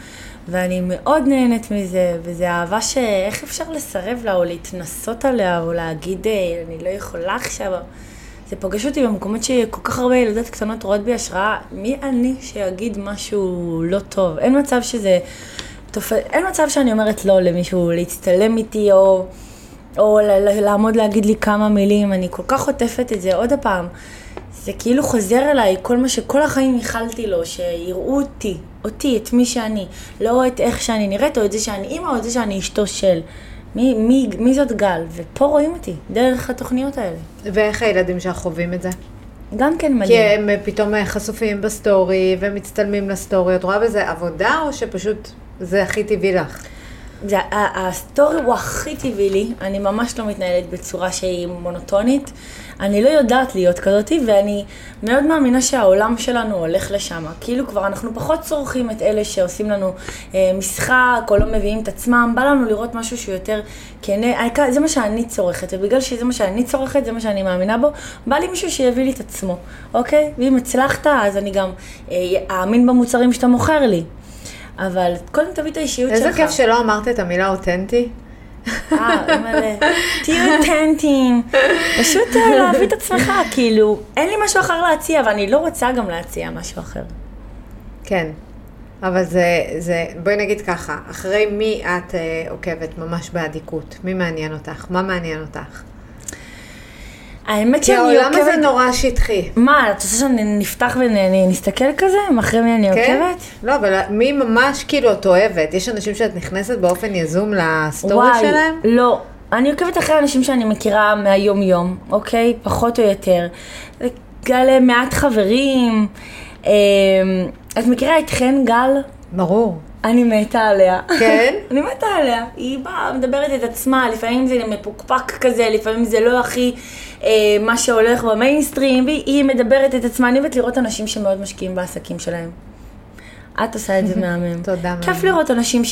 ואני מאוד נהנית מזה, וזו אהבה שאיך אפשר לסרב לה, או להתנסות עליה, או להגיד, "אה, אני לא יכולה עכשיו. זה פוגש אותי במקומות שכל כך הרבה ילדות קטנות רואות בי השראה. מי אני שיגיד משהו לא טוב? אין מצב שזה... תופ... אין מצב שאני אומרת לא למישהו להצטלם איתי או, או לעמוד להגיד לי כמה מילים. אני כל כך חוטפת את זה עוד הפעם. זה כאילו חוזר אליי, כל מה שכל החיים ייחלתי לו, שיראו אותי, אותי, את מי שאני, לא את איך שאני נראית, או את זה שאני אימא, או את זה שאני אשתו של. מי, מי, מי זאת גל? ופה רואים אותי, דרך התוכניות האלה. ואיך הילדים שלך חווים את זה? גם כן כי מדהים. הם אה, פתאום חשופים בסטורי ומצטלמים לסטורי. את רואה בזה עבודה או שפשוט זה הכי טבעי לך? זה, הסטורי הוא הכי טבעי לי, אני ממש לא מתנהלת בצורה שהיא מונוטונית. אני לא יודעת להיות כזאתי, ואני מאוד מאמינה שהעולם שלנו הולך לשם. כאילו כבר אנחנו פחות צורכים את אלה שעושים לנו אה, משחק, או לא מביאים את עצמם, בא לנו לראות משהו שהוא יותר כן, העיקר- זה מה שאני צורכת, ובגלל שזה מה שאני צורכת, זה מה שאני מאמינה בו, בא לי מישהו שיביא לי את עצמו, אוקיי? ואם הצלחת, אז אני גם אה, אאמין במוצרים שאתה מוכר לי. אבל קודם תביא את האישיות שלך. איזה כיף שלא אמרת את המילה אותנטי. אה. תהיו אותנטיים. פשוט אה, להביא את עצמך, כאילו, אין לי משהו אחר להציע, ואני לא רוצה גם להציע משהו אחר. כן. אבל זה, זה, בואי נגיד ככה, אחרי מי את אה, עוקבת ממש באדיקות? מי מעניין אותך? מה מעניין אותך? האמת כי שאני העולם הזה עוקבת... נורא שטחי. מה, את רוצה שנפתח ונסתכל כזה? אחרי מי אני כן? עוקבת? לא, אבל מי ממש כאילו את אוהבת? יש אנשים שאת נכנסת באופן יזום לסטורי שלהם? לא. אני עוקבת אחרי אנשים שאני מכירה מהיום-יום, אוקיי? פחות או יותר. כאלה מעט חברים. אה, את מכירה את חן גל? ברור. אני מתה עליה. כן? אני מתה עליה. היא באה, מדברת את עצמה, לפעמים זה מפוקפק כזה, לפעמים זה לא הכי אה, מה שהולך במיינסטרים, והיא מדברת את עצמה. אני אוהבת לראות אנשים שמאוד משקיעים בעסקים שלהם. את עושה את זה מהמם. תודה, כיף. לראות אנשים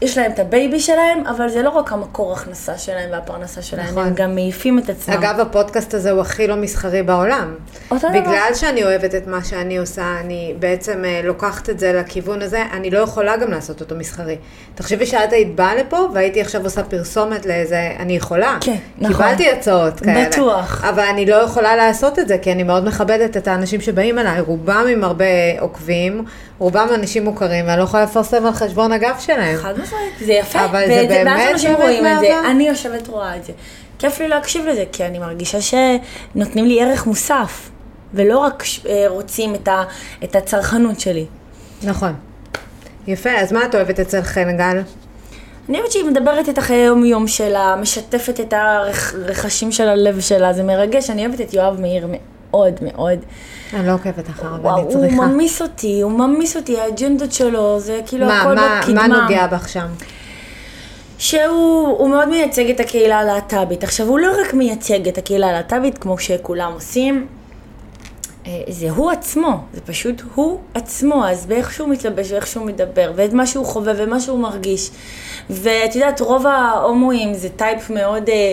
שיש להם את ה baby שלהם, אבל זה לא רק המקור הכנסה שלהם והפרנסה שלהם, נכון. הם גם מעיפים את עצמם. אגב, הפודקאסט הזה הוא הכי לא מסחרי בעולם. אותו דבר. בגלל שאני אוהבת את מה שאני עושה, אני בעצם אה, לוקחת את זה לכיוון הזה, אני לא יכולה גם לעשות אותו מסחרי. תחשבי שאת היית באה לפה והייתי עכשיו עושה פרסומת לאיזה, אני יכולה. כן, נכון. קיבלתי הצעות כאלה. בטוח. אבל אני לא יכולה לעשות את זה, כי אני מאוד מכבדת את האנשים שבאים אליי. רובם עם הרבה עוקבים, רובם אנשים מוכרים, ואני לא יכולה לפרסם על חשבון הגב שלהם. חד זה יפה. אבל זה באמת אנשים רואים את זה. אני יושבת רואה את זה. כיף לי להקשיב לזה, כי אני מרגישה שנותנים לי ערך מוסף, ולא רק אה, רוצים את ה- את הצרכנות שלי. נכון. יפה, אז מה את אוהבת אצל חן גל? אני אוהבת שהיא מדברת את החיי היום-יום שלה, משתפת את הרכשים של הלב שלה, זה מרגש. אני אוהבת את יואב מאיר מאוד מאוד. אני לא עוקבת אחריו, אני הוא צריכה. ממיס אותי, הוא ממיס אותי, האג'נדות שלו, זה כאילו מה, הכל מה, בקדמה. מה נוגע בך שם? שהוא הוא מאוד מייצג את הקהילה הלהט"בית. עכשיו, הוא לא רק מייצג את הקהילה הלהט"בית, כמו שכולם עושים, זה הוא עצמו, זה פשוט הוא עצמו, אז באיך שהוא מתלבש ואיך שהוא מדבר, ואת מה שהוא חווה ומה שהוא מרגיש. ואת יודעת, רוב ההומואים זה type מאוד אה,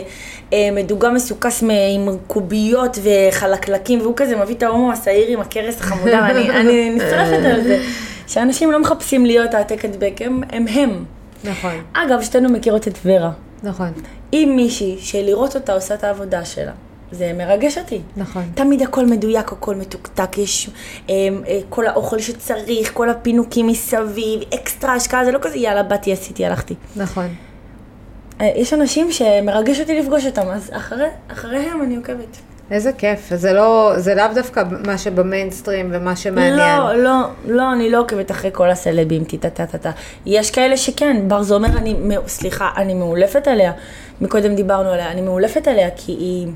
אה, מדוגם מסוכס עם קוביות וחלקלקים, והוא כזה מביא את ההומו השעיר עם הכרס החמודה, ואני אני נצטרפת על זה. שאנשים לא מחפשים להיות העתק הדבק, הם הם. הם. נכון, אגב, שתינו מכירות את ורה. נכון, היא מישהי שלראות אותה עושה את העבודה שלה. זה מרגש אותי. נכון. תמיד הכל מדויק, הכל מתוקתק, יש אה, אה, כל האוכל שצריך, כל הפינוקים מסביב, אקסטרה השקעה, זה לא כזה יאללה, באתי, עשיתי, הלכתי. נכון. אה, יש אנשים שמרגש אותי לפגוש אותם, אז אחרי, אחריהם אני עוקבת. איזה כיף, זה לא, זה לאו דווקא מה שבמיינסטרים ומה שמעניין. לא, לא, לא, אני לא עוקבת אחרי כל הסלבים, טה טה טה טה. יש כאלה שכן, בר זומר, אני, סליחה, אני מאולפת עליה. מקודם דיברנו עליה, אני מאולפת עליה כי היא,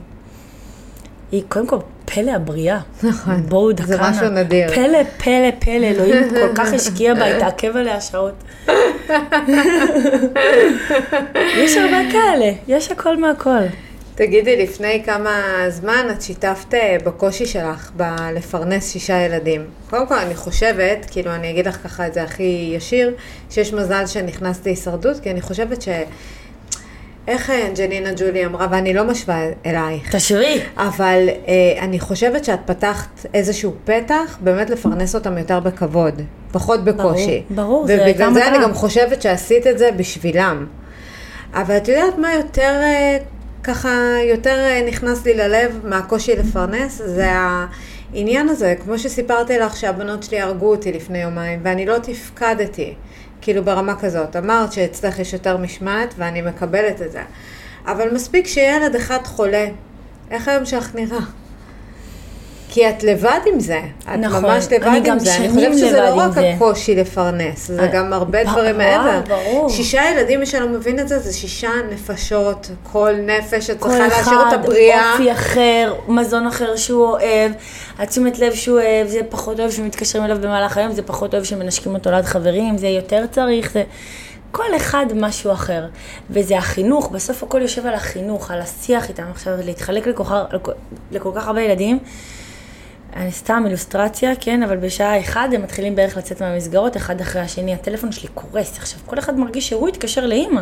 היא קודם כל פלא הבריאה. נכון, בואו זה דקנה. משהו נדיר. פלא, פלא, פלא, אלוהים כל כך השקיע בה, התעכב עליה שעות. יש הרבה כאלה, יש הכל מהכל. תגידי, לפני כמה זמן את שיתפת אה, בקושי שלך בלפרנס שישה ילדים. קודם כל, אני חושבת, כאילו, אני אגיד לך ככה את זה הכי ישיר, שיש מזל שנכנסת להישרדות, כי אני חושבת ש... איך אה, אנג'לינה ג'ולי אמרה, ואני לא משווה אלייך, תשווי. אבל אה, אני חושבת שאת פתחת איזשהו פתח באמת לפרנס אותם יותר בכבוד, פחות בקושי. ברור, זה הייתה ובגלל זה אני מטרה. גם חושבת שעשית את זה בשבילם. אבל את יודעת מה יותר אה, ככה יותר אה, נכנס לי ללב מהקושי לפרנס, זה העניין הזה, כמו שסיפרתי לך שהבנות שלי הרגו אותי לפני יומיים, ואני לא תפקדתי, כאילו ברמה כזאת. אמרת שאצלך יש יותר משמעת, ואני מקבלת את זה. אבל מספיק שילד אחד חולה, איך היום שלך נראה? כי את לבד עם זה, את נכון, ממש לבד אני עם גם זה. אני שנים חושבת שזה לבד לא עם רק זה. הקושי לפרנס, זה אה, גם הרבה ב- דברים מעבר. ברור. שישה ילדים, מי שלא מבין את זה, זה שישה נפשות, כל נפש כל שצריכה להשאיר אותה אחד, בריאה. אופי אחר, מזון אחר שהוא אוהב, התשומת לב שהוא אוהב, זה פחות אוהב שמתקשרים אליו במהלך היום, זה פחות אוהב שמנשקים אותו ליד חברים, זה יותר צריך, זה... כל אחד משהו אחר. וזה החינוך, בסוף הכל יושב על החינוך, על השיח איתם עכשיו, להתחלק לכל, לכל, לכל כך הרבה ילדים. אני סתם אילוסטרציה, כן, אבל בשעה אחד הם מתחילים בערך לצאת מהמסגרות, אחד אחרי השני, הטלפון שלי קורס. עכשיו, כל אחד מרגיש שהוא התקשר לאימא.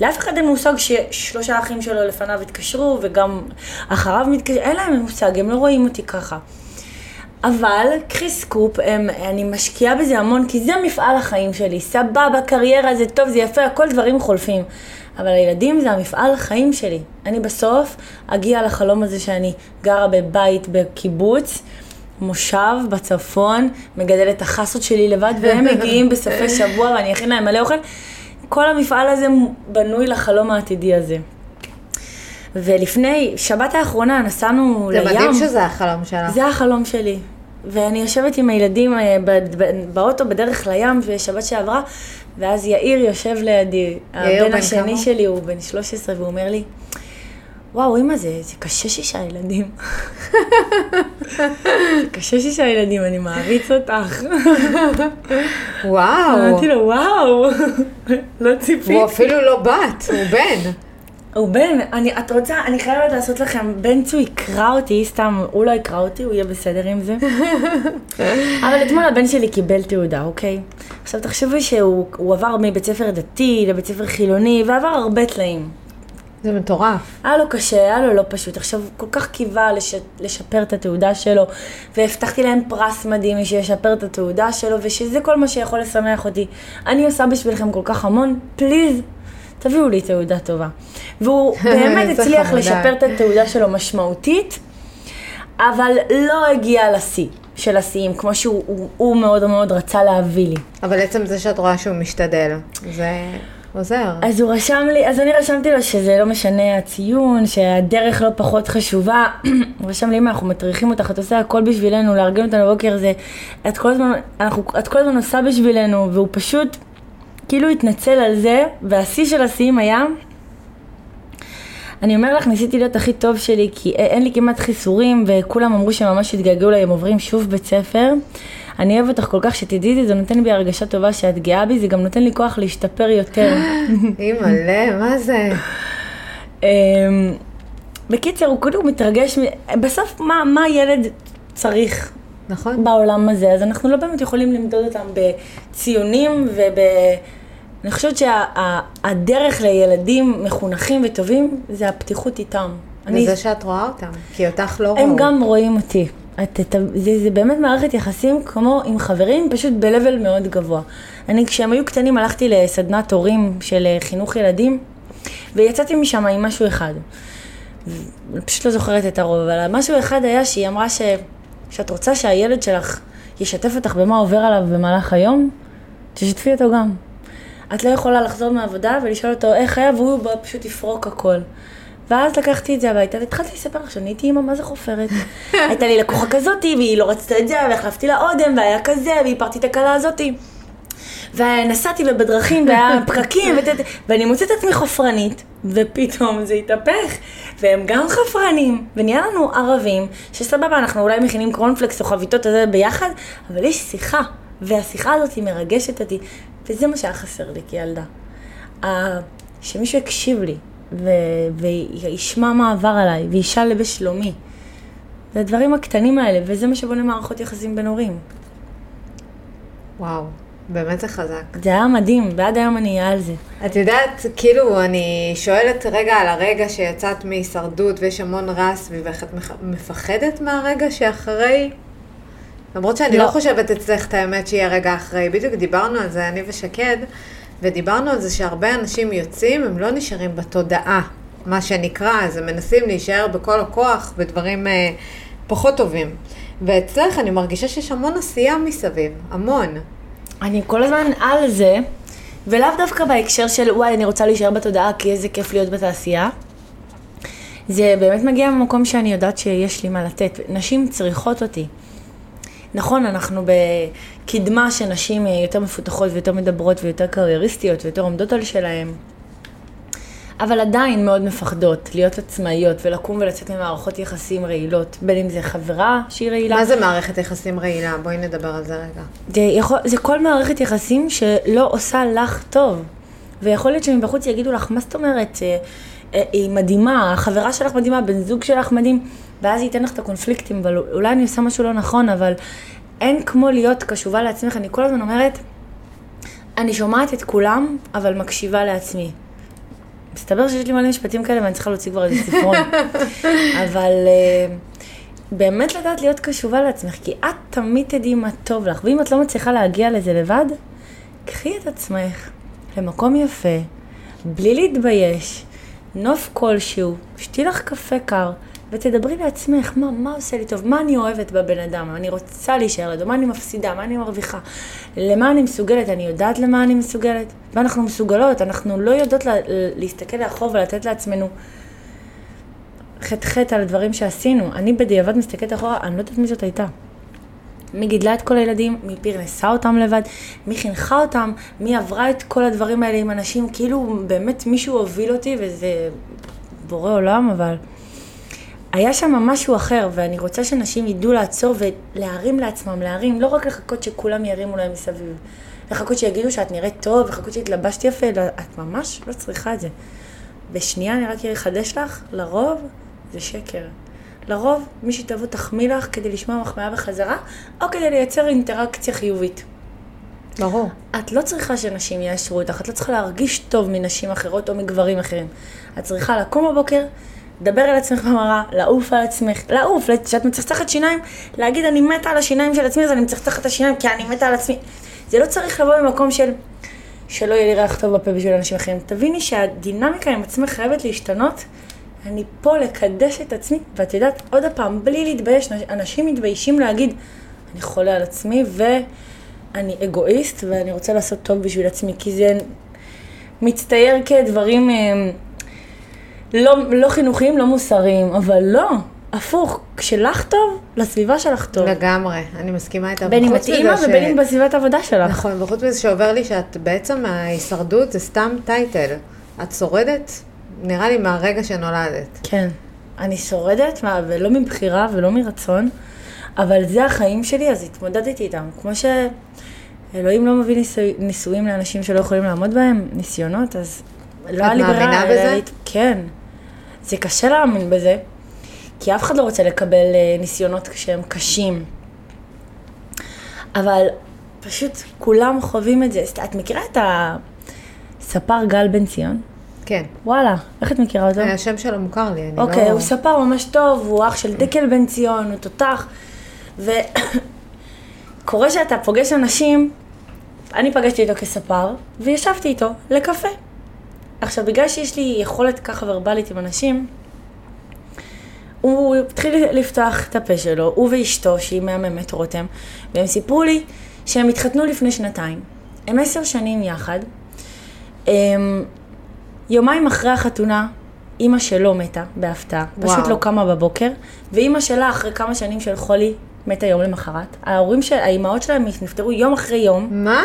לאף אחד אין מושג ששלושה אחים שלו לפניו התקשרו, וגם אחריו מתקשר, אין להם מושג, הם לא רואים אותי ככה. אבל, קחי סקופ, הם, אני משקיעה בזה המון, כי זה מפעל החיים שלי. סבבה, קריירה, זה טוב, זה יפה, הכל דברים חולפים. אבל הילדים זה המפעל החיים שלי. אני בסוף אגיע לחלום הזה שאני גרה בבית בקיבוץ, מושב בצפון, מגדלת את החסות שלי לבד, והם מגיעים בסופי שבוע ואני אכין להם מלא אוכל. כל המפעל הזה בנוי לחלום העתידי הזה. ולפני, שבת האחרונה נסענו זה לים. מדהים שזה החלום שלך. זה החלום שלי. ואני יושבת עם הילדים אה, באוטו בדרך לים, בשבת שעברה, ואז יאיר יושב לידי. יאיר הבן בן השני כמה? שלי הוא בן 13, והוא אומר לי, וואו, אמא, זה, זה קשה שישה ילדים. קשה שישה ילדים, אני מעריץ אותך. וואו. אמרתי לו, וואו, לא ציפיתי. הוא אפילו לא בת, הוא בן. הוא בן, אני, את רוצה, אני חייבת לעשות לכם, בן צו יקרא אותי, סתם, הוא לא יקרא אותי, הוא יהיה בסדר עם זה. אבל אתמול הבן שלי קיבל תעודה, אוקיי? עכשיו תחשבו שהוא הוא עבר מבית ספר דתי לבית ספר חילוני, ועבר הרבה תלאים. זה מטורף. היה לו קשה, היה לו לא פשוט. עכשיו, כל כך קיווה לש... לשפר את התעודה שלו, והבטחתי להם פרס מדהים שישפר את התעודה שלו, ושזה כל מה שיכול לשמח אותי. אני עושה בשבילכם כל כך המון, פליז, תביאו לי תעודה טובה. והוא באמת הצליח. לשפר את התעודה שלו משמעותית, אבל לא הגיע לשיא של השיאים, כמו שהוא הוא, הוא מאוד מאוד רצה להביא לי. אבל עצם זה שאת רואה שהוא משתדל, זה עוזר. אז הוא רשם לי, אז אני רשמתי לו שזה לא משנה הציון, שהדרך לא פחות חשובה. הוא רשם לי, אמא, אנחנו מטריחים אותך, את עושה הכל בשבילנו, לארגן אותנו בבוקר, זה, את כל הזמן, אנחנו, את כל הזמן עושה בשבילנו, והוא פשוט כאילו התנצל על זה, והשיא של השיאים היה, אני אומר לך, ניסיתי להיות הכי טוב שלי, כי אין לי כמעט חיסורים, וכולם אמרו שממש התגעגעו אליי, הם עוברים שוב בית ספר. אני אוהב אותך כל כך שתדעי את זה, זה נותן בי הרגשה טובה שאת גאה בי, זה גם נותן לי כוח להשתפר יותר. אימא'לה, מה זה? אמ, בקיצר, הוא כאילו מתרגש, בסוף מה, מה ילד צריך נכון? בעולם הזה, אז אנחנו לא באמת יכולים למדוד אותם בציונים וב... אני חושבת שהדרך לילדים מחונכים וטובים זה הפתיחות איתם. אני, וזה שאת רואה אותם, כי אותך לא ראו. הם גם רואים אותי. את, את, זה, זה באמת מערכת יחסים כמו עם חברים, פשוט ב-level מאוד גבוה. אני, כשהם היו קטנים, הלכתי לסדנת הורים של אה, חינוך ילדים, ויצאתי משם עם משהו אחד. אני פשוט לא זוכרת את הרוב, אבל משהו אחד היה שהיא אמרה ש, שאת רוצה שהילד שלך ישתף אותך במה עובר עליו במהלך היום, תשתפי אותו גם. את לא יכולה לחזור מהעבודה ולשאול אותו איך היה, והוא בא פשוט יפרוק הכל. ואז לקחתי את זה הביתה והתחלתי לספר לך שאני הייתי אימא מה זה חופרת. הייתה לי לקוחה כזאתי והיא לא רצתה את זה והחלפתי לה אודם והיה כזה והפרתי את הכלה הזאתי. ונסעתי ובדרכים והיה פקקים ות... ואני מוצאת את עצמי חפרנית ופתאום זה התהפך והם גם חפרנים ונהיה לנו ערבים שסבבה אנחנו אולי מכינים קרונפלקס או חביתות הזה ביחד אבל יש שיחה והשיחה הזאת היא מרגשת אותי וזה מה שהיה חסר לי כילדה. שמישהו יקשיב לי ו... וישמע מה עבר עליי וישאל בשלומי. זה הדברים הקטנים האלה וזה מה שבונה מערכות יחסים בין הורים. וואו, באמת זה חזק. זה היה מדהים ועד היום אני אהיה על זה. את יודעת, כאילו, אני שואלת רגע על הרגע שיצאת מהישרדות ויש המון רעש סביבך, את מפחדת מהרגע שאחרי? למרות שאני לא, לא. חושבת אצלך את האמת שיהיה רגע אחרי. בדיוק דיברנו על זה, אני ושקד, ודיברנו על זה שהרבה אנשים יוצאים, הם לא נשארים בתודעה. מה שנקרא, אז הם מנסים להישאר בכל הכוח בדברים אה, פחות טובים. ואצלך אני מרגישה שיש המון עשייה מסביב, המון. אני כל הזמן על זה, ולאו דווקא בהקשר של וואי, אני רוצה להישאר בתודעה כי איזה כיף להיות בתעשייה. זה באמת מגיע ממקום שאני יודעת שיש לי מה לתת. נשים צריכות אותי. נכון, אנחנו בקדמה שנשים יותר מפותחות ויותר מדברות ויותר קרייריסטיות ויותר עומדות על שלהן. אבל עדיין מאוד מפחדות להיות עצמאיות ולקום ולצאת ממערכות יחסים רעילות, בין אם זה חברה שהיא רעילה. מה זה מערכת יחסים רעילה? בואי נדבר על זה רגע. זה, יכול, זה כל מערכת יחסים שלא עושה לך טוב. ויכול להיות שמבחוץ יגידו לך, מה זאת אומרת? אה, אה, היא מדהימה, החברה שלך מדהימה, בן זוג שלך מדהים, ואז ייתן לך את הקונפליקטים, אבל אולי אני עושה משהו לא נכון, אבל אין כמו להיות קשובה לעצמך. אני כל הזמן אומרת, אני שומעת את כולם, אבל מקשיבה לעצמי. מסתבר שיש לי מלא משפטים כאלה ואני צריכה להוציא כבר איזה ספרון. אבל uh, באמת לדעת להיות קשובה לעצמך, כי את תמיד תדעי מה טוב לך, ואם את לא מצליחה להגיע לזה לבד, קחי את עצמך למקום יפה, בלי להתבייש, נוף כלשהו, שתי לך קפה קר, ותדברי לעצמך, מה, מה עושה לי טוב, מה אני אוהבת בבן אדם, אני רוצה להישאר לידו, מה אני מפסידה, מה אני מרוויחה, למה אני מסוגלת, אני יודעת למה אני מסוגלת, ואנחנו מסוגלות, אנחנו לא יודעות לה, להסתכל לאחור ולתת לעצמנו חטא על הדברים שעשינו. אני בדיעבד מסתכלת אחורה, אני לא יודעת מי זאת הייתה. מי גידלה את כל הילדים, מי פרנסה אותם לבד, מי חינכה אותם, מי עברה את כל הדברים האלה עם אנשים, כאילו באמת מישהו הוביל אותי וזה בורא עולם, אבל... היה שם משהו אחר, ואני רוצה שאנשים ידעו לעצור ולהרים לעצמם, להרים, לא רק לחכות שכולם ירימו להם מסביב. לחכות שיגידו שאת נראית טוב, לחכות שהתלבשת יפה, לא, את ממש לא צריכה את זה. בשנייה אני רק אחדש לך, לרוב זה שקר. לרוב מישהי תבוא תחמיא לך כדי לשמוע מחמאה בחזרה, או כדי לייצר אינטראקציה חיובית. ברור. את לא צריכה שאנשים יאשרו אותך, את לא צריכה להרגיש טוב מנשים אחרות או מגברים אחרים. את צריכה לקום בבוקר, לדבר על עצמך במראה, לעוף על עצמך, לעוף, כשאת מצחצחת שיניים, להגיד אני מתה על השיניים של עצמי, אז אני מצחצחת את השיניים כי אני מתה על עצמי. זה לא צריך לבוא ממקום של שלא יהיה לי ריח טוב בפה בשביל אנשים אחרים. תביני שהדינמיקה עם עצמך חייבת להשתנות. אני פה לקדש את עצמי, ואת יודעת, עוד פעם, בלי להתבייש, אנשים מתביישים להגיד, אני חולה על עצמי ואני אגואיסט ואני רוצה לעשות טוב בשביל עצמי, כי זה מצטייר כדברים... לא, לא חינוכיים, לא מוסריים, אבל לא, הפוך, כשלך טוב, לסביבה שלך טוב. לגמרי, אני מסכימה איתה. בין אם את אימא ובין אם בסביבת העבודה שלך. נכון, וחוץ מזה שעובר לי שאת בעצם ההישרדות זה סתם טייטל. את שורדת, נראה לי מהרגע שנולדת. כן, אני שורדת, מה, ולא מבחירה ולא מרצון, אבל זה החיים שלי, אז התמודדתי איתם. כמו שאלוהים לא מביא ניסו... ניסויים לאנשים שלא יכולים לעמוד בהם, ניסיונות, אז לא היה לי ברירה. את מאמינה בזה? כן. זה קשה להאמין בזה, כי אף אחד לא רוצה לקבל אה, ניסיונות שהם קשים. אבל פשוט כולם חווים את זה. את מכירה את הספר גל בן ציון? כן. וואלה, איך את מכירה אותו? השם שלו מוכר לי, אני אוקיי, לא... אוקיי, הוא ספר ממש טוב, הוא אח של דקל בן ציון, הוא תותח. וקורה שאתה פוגש אנשים, אני פגשתי איתו כספר, וישבתי איתו לקפה. עכשיו, בגלל שיש לי יכולת ככה ורבלית עם אנשים, הוא התחיל לפתוח את הפה שלו, הוא ואשתו, שהיא מהממת רותם, והם סיפרו לי שהם התחתנו לפני שנתיים. הם עשר שנים יחד. הם, יומיים אחרי החתונה, אימא שלו מתה בהפתעה, פשוט לא קמה בבוקר, ואימא שלה אחרי כמה שנים של חולי מתה יום למחרת. ההורים של, האימהות שלהם נפטרו יום אחרי יום. מה?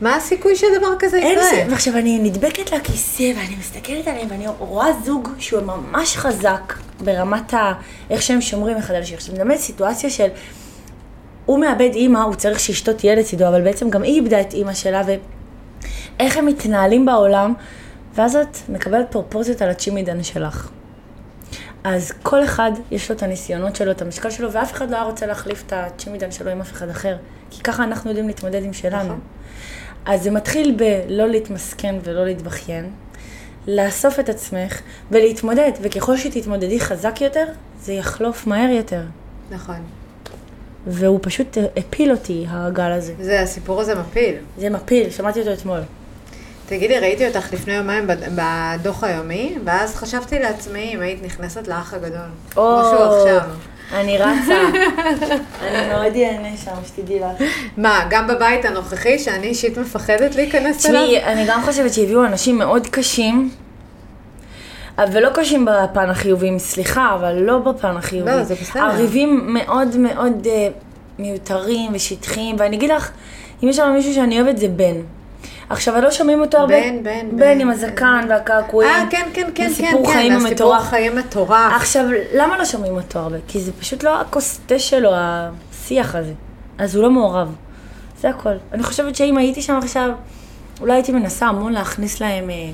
מה הסיכוי שדבר כזה יקרה? אין, ועכשיו אני נדבקת לכיסא ואני מסתכלת עליהם ואני רואה זוג שהוא ממש חזק ברמת ה... איך שהם שומרים אחד על השני. עכשיו, אני מדברת סיטואציה של... הוא מאבד אימא, הוא צריך שאשתו תהיה לצידו, אבל בעצם גם היא איבדה את אימא שלה, ואיך הם מתנהלים בעולם, ואז את מקבלת פרופורציות על הצ'ימידן שלך. אז כל אחד יש לו את הניסיונות שלו, את המשקל שלו, ואף אחד לא היה רוצה להחליף את הצ'ימידן שלו עם אף אחד אחר. כי ככה אנחנו יודעים להתמודד עם שלנו. נכון. אז זה מתחיל בלא להתמסכן ולא להתבכיין, לאסוף את עצמך ולהתמודד, וככל שתתמודדי חזק יותר, זה יחלוף מהר יותר. נכון. והוא פשוט הפיל אותי, הגל הזה. זה, הסיפור הזה מפיל. זה מפיל, שמעתי אותו אתמול. תגידי, ראיתי אותך לפני יומיים בד- בדוח היומי, ואז חשבתי לעצמי אם היית נכנסת לאח הגדול. כמו שהוא עכשיו. אני רצה. אני מאוד אהנה שם, שתדעי לך. מה, גם בבית הנוכחי, שאני אישית מפחדת להיכנס אליו? תשמעי, אני גם חושבת שהביאו אנשים מאוד קשים, ולא קשים בפן החיובי, סליחה, אבל לא בפן החיובי. לא, זה בסדר. הריבים מאוד מאוד אה, מיותרים ושטחיים, ואני אגיד לך, אם יש שם מישהו שאני אוהבת זה בן. עכשיו, לא שומעים אותו הרבה. בן, בן, בן בן. עם הזקן והקעקועים. אה, כן, כן, כן, כן, וסיפור כן, חיים הסיפור המטורף. חיים מטורף. עכשיו, למה לא שומעים אותו הרבה? כי זה פשוט לא הכוס תה שלו, השיח הזה. אז הוא לא מעורב. זה הכל. אני חושבת שאם הייתי שם עכשיו, אולי הייתי מנסה המון להכניס להם, אה,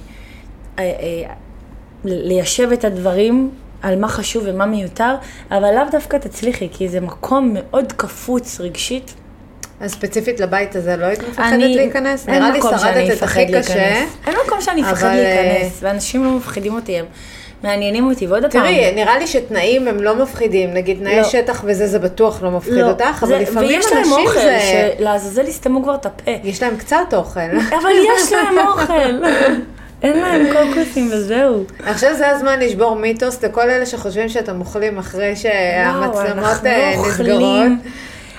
אה, אה, ליישב את הדברים על מה חשוב ומה מיותר, אבל לאו דווקא תצליחי, כי זה מקום מאוד קפוץ רגשית. אז ספציפית לבית הזה, לא היית מפחדת אני- להיכנס? נראה לי שרדת את הכי קשה. להיכנס. אין מקום שאני אפחד אבל, להיכנס, ואנשים לא מפחידים אותי, הם מעניינים אותי. ועוד פעם, תראי, נראה לי שתנאים הם לא מפחידים, נגיד תנאי לא. שטח וזה, זה בטוח לא מפחיד לא, אותך, אבל זה- לפעמים ויש להם אנשים אוכל, זה... שלעזאזל יסתמו כבר את הפה. יש להם קצת אוכל. אבל יש להם אוכל. אין להם קוקוסים וזהו. חושבת שזה הזמן לשבור מיתוס לכל אלה שחושבים שאתם אוכלים אחרי וואו, שהמצלמות אנחנו אה, לא נסגרות.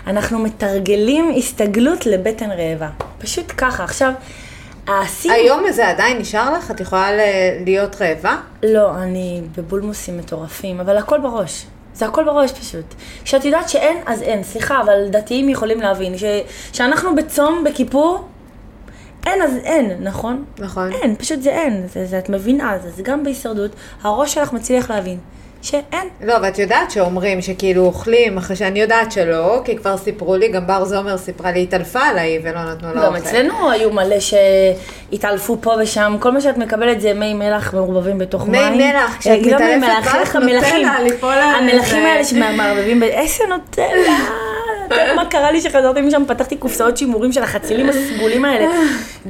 אנחנו מתרגלים הסתגלות לבטן רעבה. פשוט ככה. עכשיו, העשי... היום זה עדיין נשאר לך? את יכולה להיות רעבה? לא, אני בבולמוסים מטורפים, אבל הכל בראש. זה הכל בראש פשוט. כשאת יודעת שאין, אז אין. סליחה, אבל דתיים יכולים להבין. ש... שאנחנו בצום, בכיפור, אין, אז אין, נכון? נכון. אין, פשוט זה אין. זה, זה, את מבינה, זה, זה גם בהישרדות. הראש שלך מצליח להבין שאין. לא, ואת יודעת שאומרים שכאילו אוכלים אחרי שאני יודעת שלא, כי כבר סיפרו לי, גם בר זומר סיפרה לי, התעלפה עליי ולא נתנו לה גם אוכל. אצלנו היו מלא שהתעלפו פה ושם, כל מה שאת מקבלת זה מי מלח מעורבבים בתוך מי מים. מלח, כשאת אה, לא מי מתעלפת, מלח, המלחים, נוטלה, ליפול על המלחים איזה- האלה שמערבבים, איזה נוטלה, את יודעת מה קרה לי שחזרתי משם, פתחתי קופסאות שימורים של החצילים הסגולים האלה,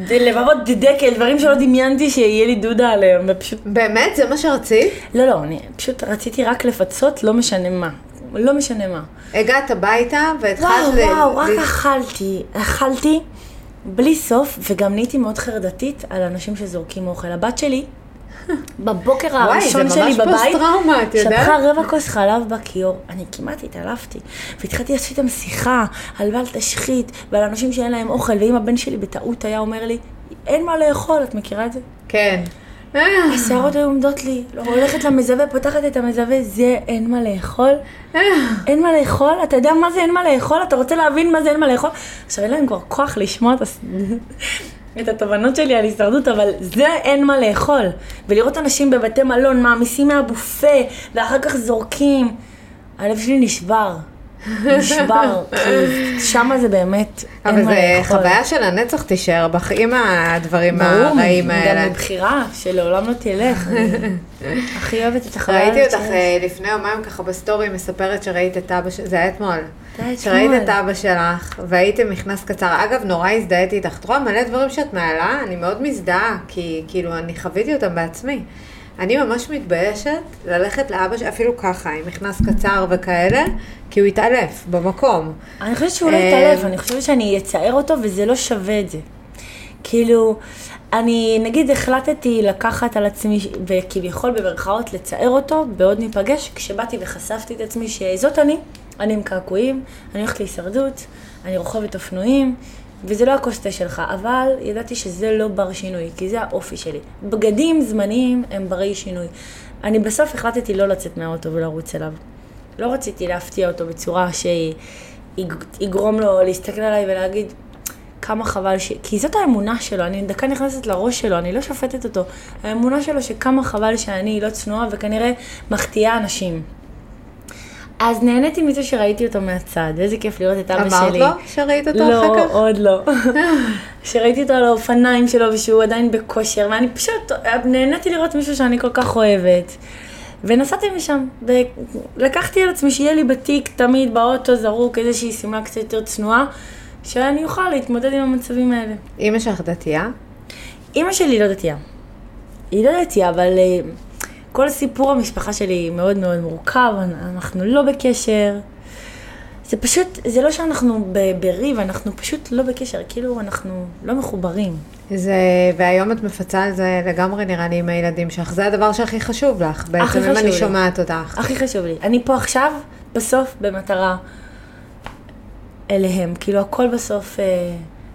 לבבות דקל, דברים שלא דמיינתי שיהיה לי דודה עליהם, ופשוט, באמת? זה מה שרצית? לא, לא, אני פשוט רציתי רק לפצות, לא משנה מה, לא משנה מה. הגעת הביתה והתחלת... וואו, וואו, רק אכלתי, אכלתי בלי סוף, וגם נהייתי מאוד חרדתית על אנשים שזורקים אוכל. הבת שלי, בבוקר וואי, הראשון זה שלי ממש בבית, פוסט-טראומה, את יודעת? שפכה רבע כוס חלב בכיור. אני כמעט התעלפתי. והתחלתי לעשות איתם שיחה על בל תשחית, ועל אנשים שאין להם אוכל, ואם הבן שלי בטעות היה אומר לי, אין מה לאכול, את מכירה את זה? כן. השערות היו עומדות לי, לא, הולכת למזווה, פותחת את המזווה, זה אין מה לאכול? אין מה לאכול? אתה יודע מה זה אין מה לאכול? אתה רוצה להבין מה זה אין מה לאכול? עכשיו אין להם כבר כוח לשמוע את, הס... את התובנות שלי על הישרדות, אבל זה אין מה לאכול. ולראות אנשים בבתי מלון מעמיסים מהבופה, ואחר כך זורקים. הלב שלי נשבר. נשבר. כי שמה זה באמת אין אבל מה זה לאכול. חוויה של הנצח תישאר בך עם הדברים הרעים גם האלה. מבחירה, שלעולם לא תלך. הכי אוהבת את החוויה ראיתי אותך. אה, לפני יומיים ככה בסטורי מספרת שראית את אבא זה היה אתמול. שראית. את אבא שלך והייתם מכנס קצר. אגב, נורא הזדהיתי איתך. את רואה מלא דברים שאת מעלה, אני מאוד מזדהה, כי כאילו אני חוויתי אותם בעצמי. אני ממש מתביישת ללכת לאבא, ש- אפילו ככה, עם מכנס קצר וכאלה, כי הוא התעלף במקום. אני חושבת שהוא לא אה, יתעלף, אני חושבת שאני אצער אותו וזה לא שווה את זה. כאילו, אני נגיד החלטתי לקחת על עצמי, וכביכול במרכאות לצער אותו, בעוד ניפגש, כשבאתי וחשפתי את עצמי שזאת אני, אני עם קעקועים, אני הולכת להישרדות, אני רוכבת אופנועים, וזה לא הכוס תה שלך, אבל ידעתי שזה לא בר שינוי, כי זה האופי שלי. בגדים זמניים הם ברי שינוי. אני בסוף החלטתי לא לצאת מהאוטו ולרוץ אליו. לא רציתי להפתיע אותו בצורה שיגרום לו להסתכל עליי ולהגיד כמה חבל ש... כי זאת האמונה שלו, אני דקה נכנסת לראש שלו, אני לא שופטת אותו. האמונה שלו שכמה חבל שאני לא צנועה וכנראה מחטיאה אנשים. אז נהניתי מזה שראיתי אותו מהצד, איזה כיף לראות את אבא אמרת שלי. לו שראית אותו לא, אחר כך? עוד לא. שראיתי אותו על האופניים שלו ושהוא עדיין בכושר, ואני פשוט נהניתי לראות מישהו שאני כל כך אוהבת. ונסעתי משם, ולקחתי על עצמי שיהיה לי בתיק תמיד באוטו זרוק איזושהי שמלה קצת יותר צנועה, שאני אוכל להתמודד עם המצבים האלה. אמא שלך דתייה? אימא שלי לא דתייה. היא לא דתייה, אבל אה, כל סיפור המשפחה שלי מאוד מאוד מורכב, אנחנו לא בקשר. זה פשוט, זה לא שאנחנו בריב, אנחנו פשוט לא בקשר, כאילו אנחנו לא מחוברים. זה, והיום את מפצה על זה לגמרי נראה לי עם הילדים שלך, זה הדבר שהכי חשוב לך, בעצם אם חשוב אני לי. שומעת אותך. הכי חשוב לי. אני פה עכשיו, בסוף, במטרה אליהם. כאילו הכל בסוף אה,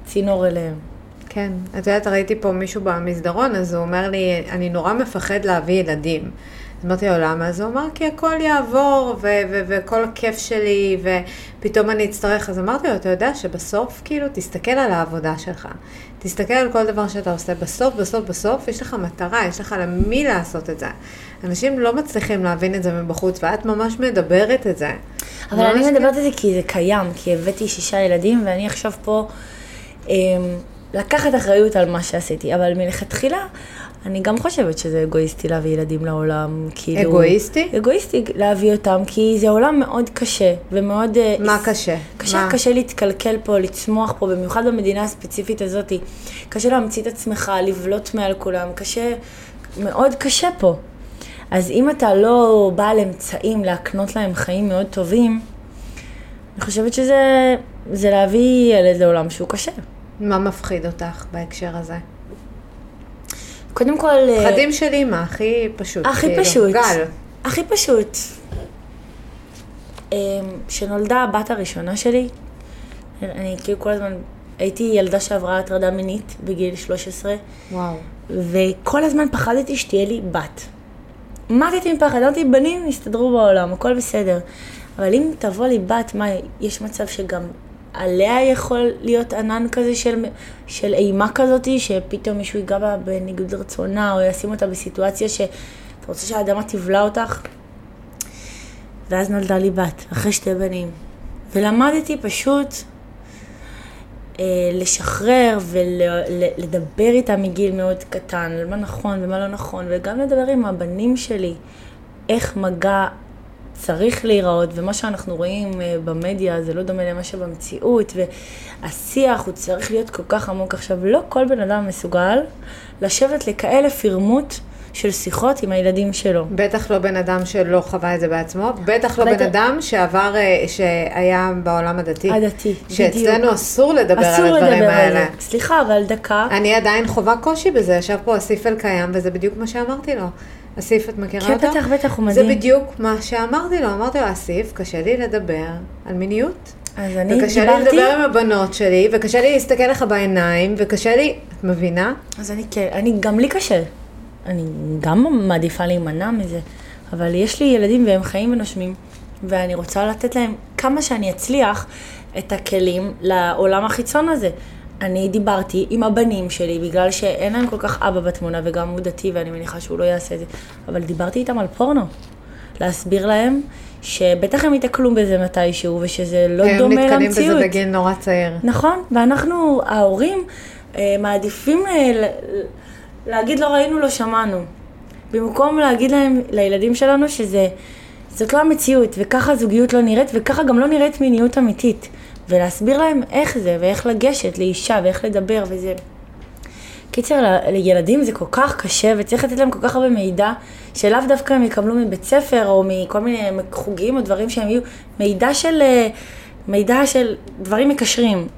צינור אליהם. כן, את יודעת, ראיתי פה מישהו במסדרון, אז הוא אומר לי, אני נורא מפחד להביא ילדים. אז אמרתי לו, למה? אז הוא אמר, כי הכל יעבור, וכל הכיף שלי, ופתאום אני אצטרך. אז אמרתי לו, אתה יודע שבסוף, כאילו, תסתכל על העבודה שלך. תסתכל על כל דבר שאתה עושה. בסוף, בסוף, בסוף, יש לך מטרה, יש לך למי לעשות את זה. אנשים לא מצליחים להבין את זה מבחוץ, ואת ממש מדברת את זה. אבל אני כן. מדברת על זה כי זה קיים, כי הבאתי שישה ילדים, ואני עכשיו פה אה, לקחת אחריות על מה שעשיתי. אבל מלכתחילה, אני גם חושבת שזה אגואיסטי להביא ילדים לעולם, כאילו... אגואיסטי? אגואיסטי להביא אותם, כי זה עולם מאוד קשה, ומאוד... אה, מה קשה? קשה, מה? קשה להתקלקל פה, לצמוח פה, במיוחד במדינה הספציפית הזאת. קשה להמציא את עצמך, לבלוט מעל כולם, קשה, מאוד קשה פה. אז אם אתה לא בעל אמצעים להקנות להם חיים מאוד טובים, אני חושבת שזה זה להביא ילד לעולם שהוא קשה. מה מפחיד אותך בהקשר הזה? קודם כל... אה, פחדים של אימא, הכי פשוט. הכי כאילו. פשוט. גל. הכי פשוט. כשנולדה הבת הראשונה שלי, אני כאילו כל הזמן, הייתי ילדה שעברה הטרדה מינית בגיל 13, וואו. וכל הזמן פחדתי שתהיה לי בת. מתתי מפחד, אמרתי, בנים יסתדרו בעולם, הכל בסדר. אבל אם תבוא לי בת, מה, יש מצב שגם עליה יכול להיות ענן כזה של, של אימה כזאת, שפתאום מישהו ייגע בה בניגוד לרצונה, או ישים אותה בסיטואציה שאתה רוצה שהאדמה תבלע אותך? ואז נולדה לי בת, אחרי שתי בנים. ולמדתי פשוט אה, לשחרר ולדבר איתם מגיל מאוד קטן, על מה נכון ומה לא נכון, וגם לדבר עם הבנים שלי, איך מגע צריך להיראות, ומה שאנחנו רואים אה, במדיה זה לא דומה למה שבמציאות, והשיח הוא צריך להיות כל כך עמוק. עכשיו, לא כל בן אדם מסוגל לשבת לכאלה פרמוט של שיחות עם הילדים שלו. בטח לא בן אדם שלא חווה את זה בעצמו, בטח לא בטח. בן אדם שעבר, אה, שהיה בעולם הדתי. הדתי, שאצלנו בדיוק. אסור לדבר אסור על הדברים לדבר על האלה. זה. סליחה, אבל דקה. אני עדיין חווה קושי בזה, ישב פה אסיף אלקיים, וזה בדיוק מה שאמרתי לו. אסיף, את מכירה כן, אותו? בטח, בטח, הוא זה מדהים. בדיוק מה שאמרתי לו. אמרתי לו, אסיף, קשה לי לדבר על מיניות. אז אני וקשה לי דיברתי... לדבר עם הבנות שלי, וקשה לי להסתכל לך בעיניים, וקשה לי, את מבינה? אז אני כן, אני, גם לי קשה. אני גם מעדיפה להימנע מזה, אבל יש לי ילדים והם חיים ונושמים, ואני רוצה לתת להם כמה שאני אצליח את הכלים לעולם החיצון הזה. אני דיברתי עם הבנים שלי, בגלל שאין להם כל כך אבא בתמונה, וגם הוא דתי, ואני מניחה שהוא לא יעשה את זה, אבל דיברתי איתם על פורנו. להסביר להם שבטח הם ייתקלו בזה מתישהו, ושזה לא הם דומה נתקלים למציאות. בזה בגיל נורא צעיר. נכון, ואנחנו, ההורים, אה, מעדיפים אה, להגיד לא ראינו, לא שמענו. במקום להגיד להם, לילדים שלנו, שזה, זאת לא המציאות, וככה זוגיות לא נראית, וככה גם לא נראית מיניות אמיתית. ולהסביר להם איך זה, ואיך לגשת לאישה, ואיך לדבר, וזה... קיצר, לילדים זה כל כך קשה, וצריך לתת להם כל כך הרבה מידע, שלאו דווקא הם יקבלו מבית ספר, או מכל מיני חוגים, או דברים שהם יהיו, מידע של, אה, מידע של דברים מקשרים.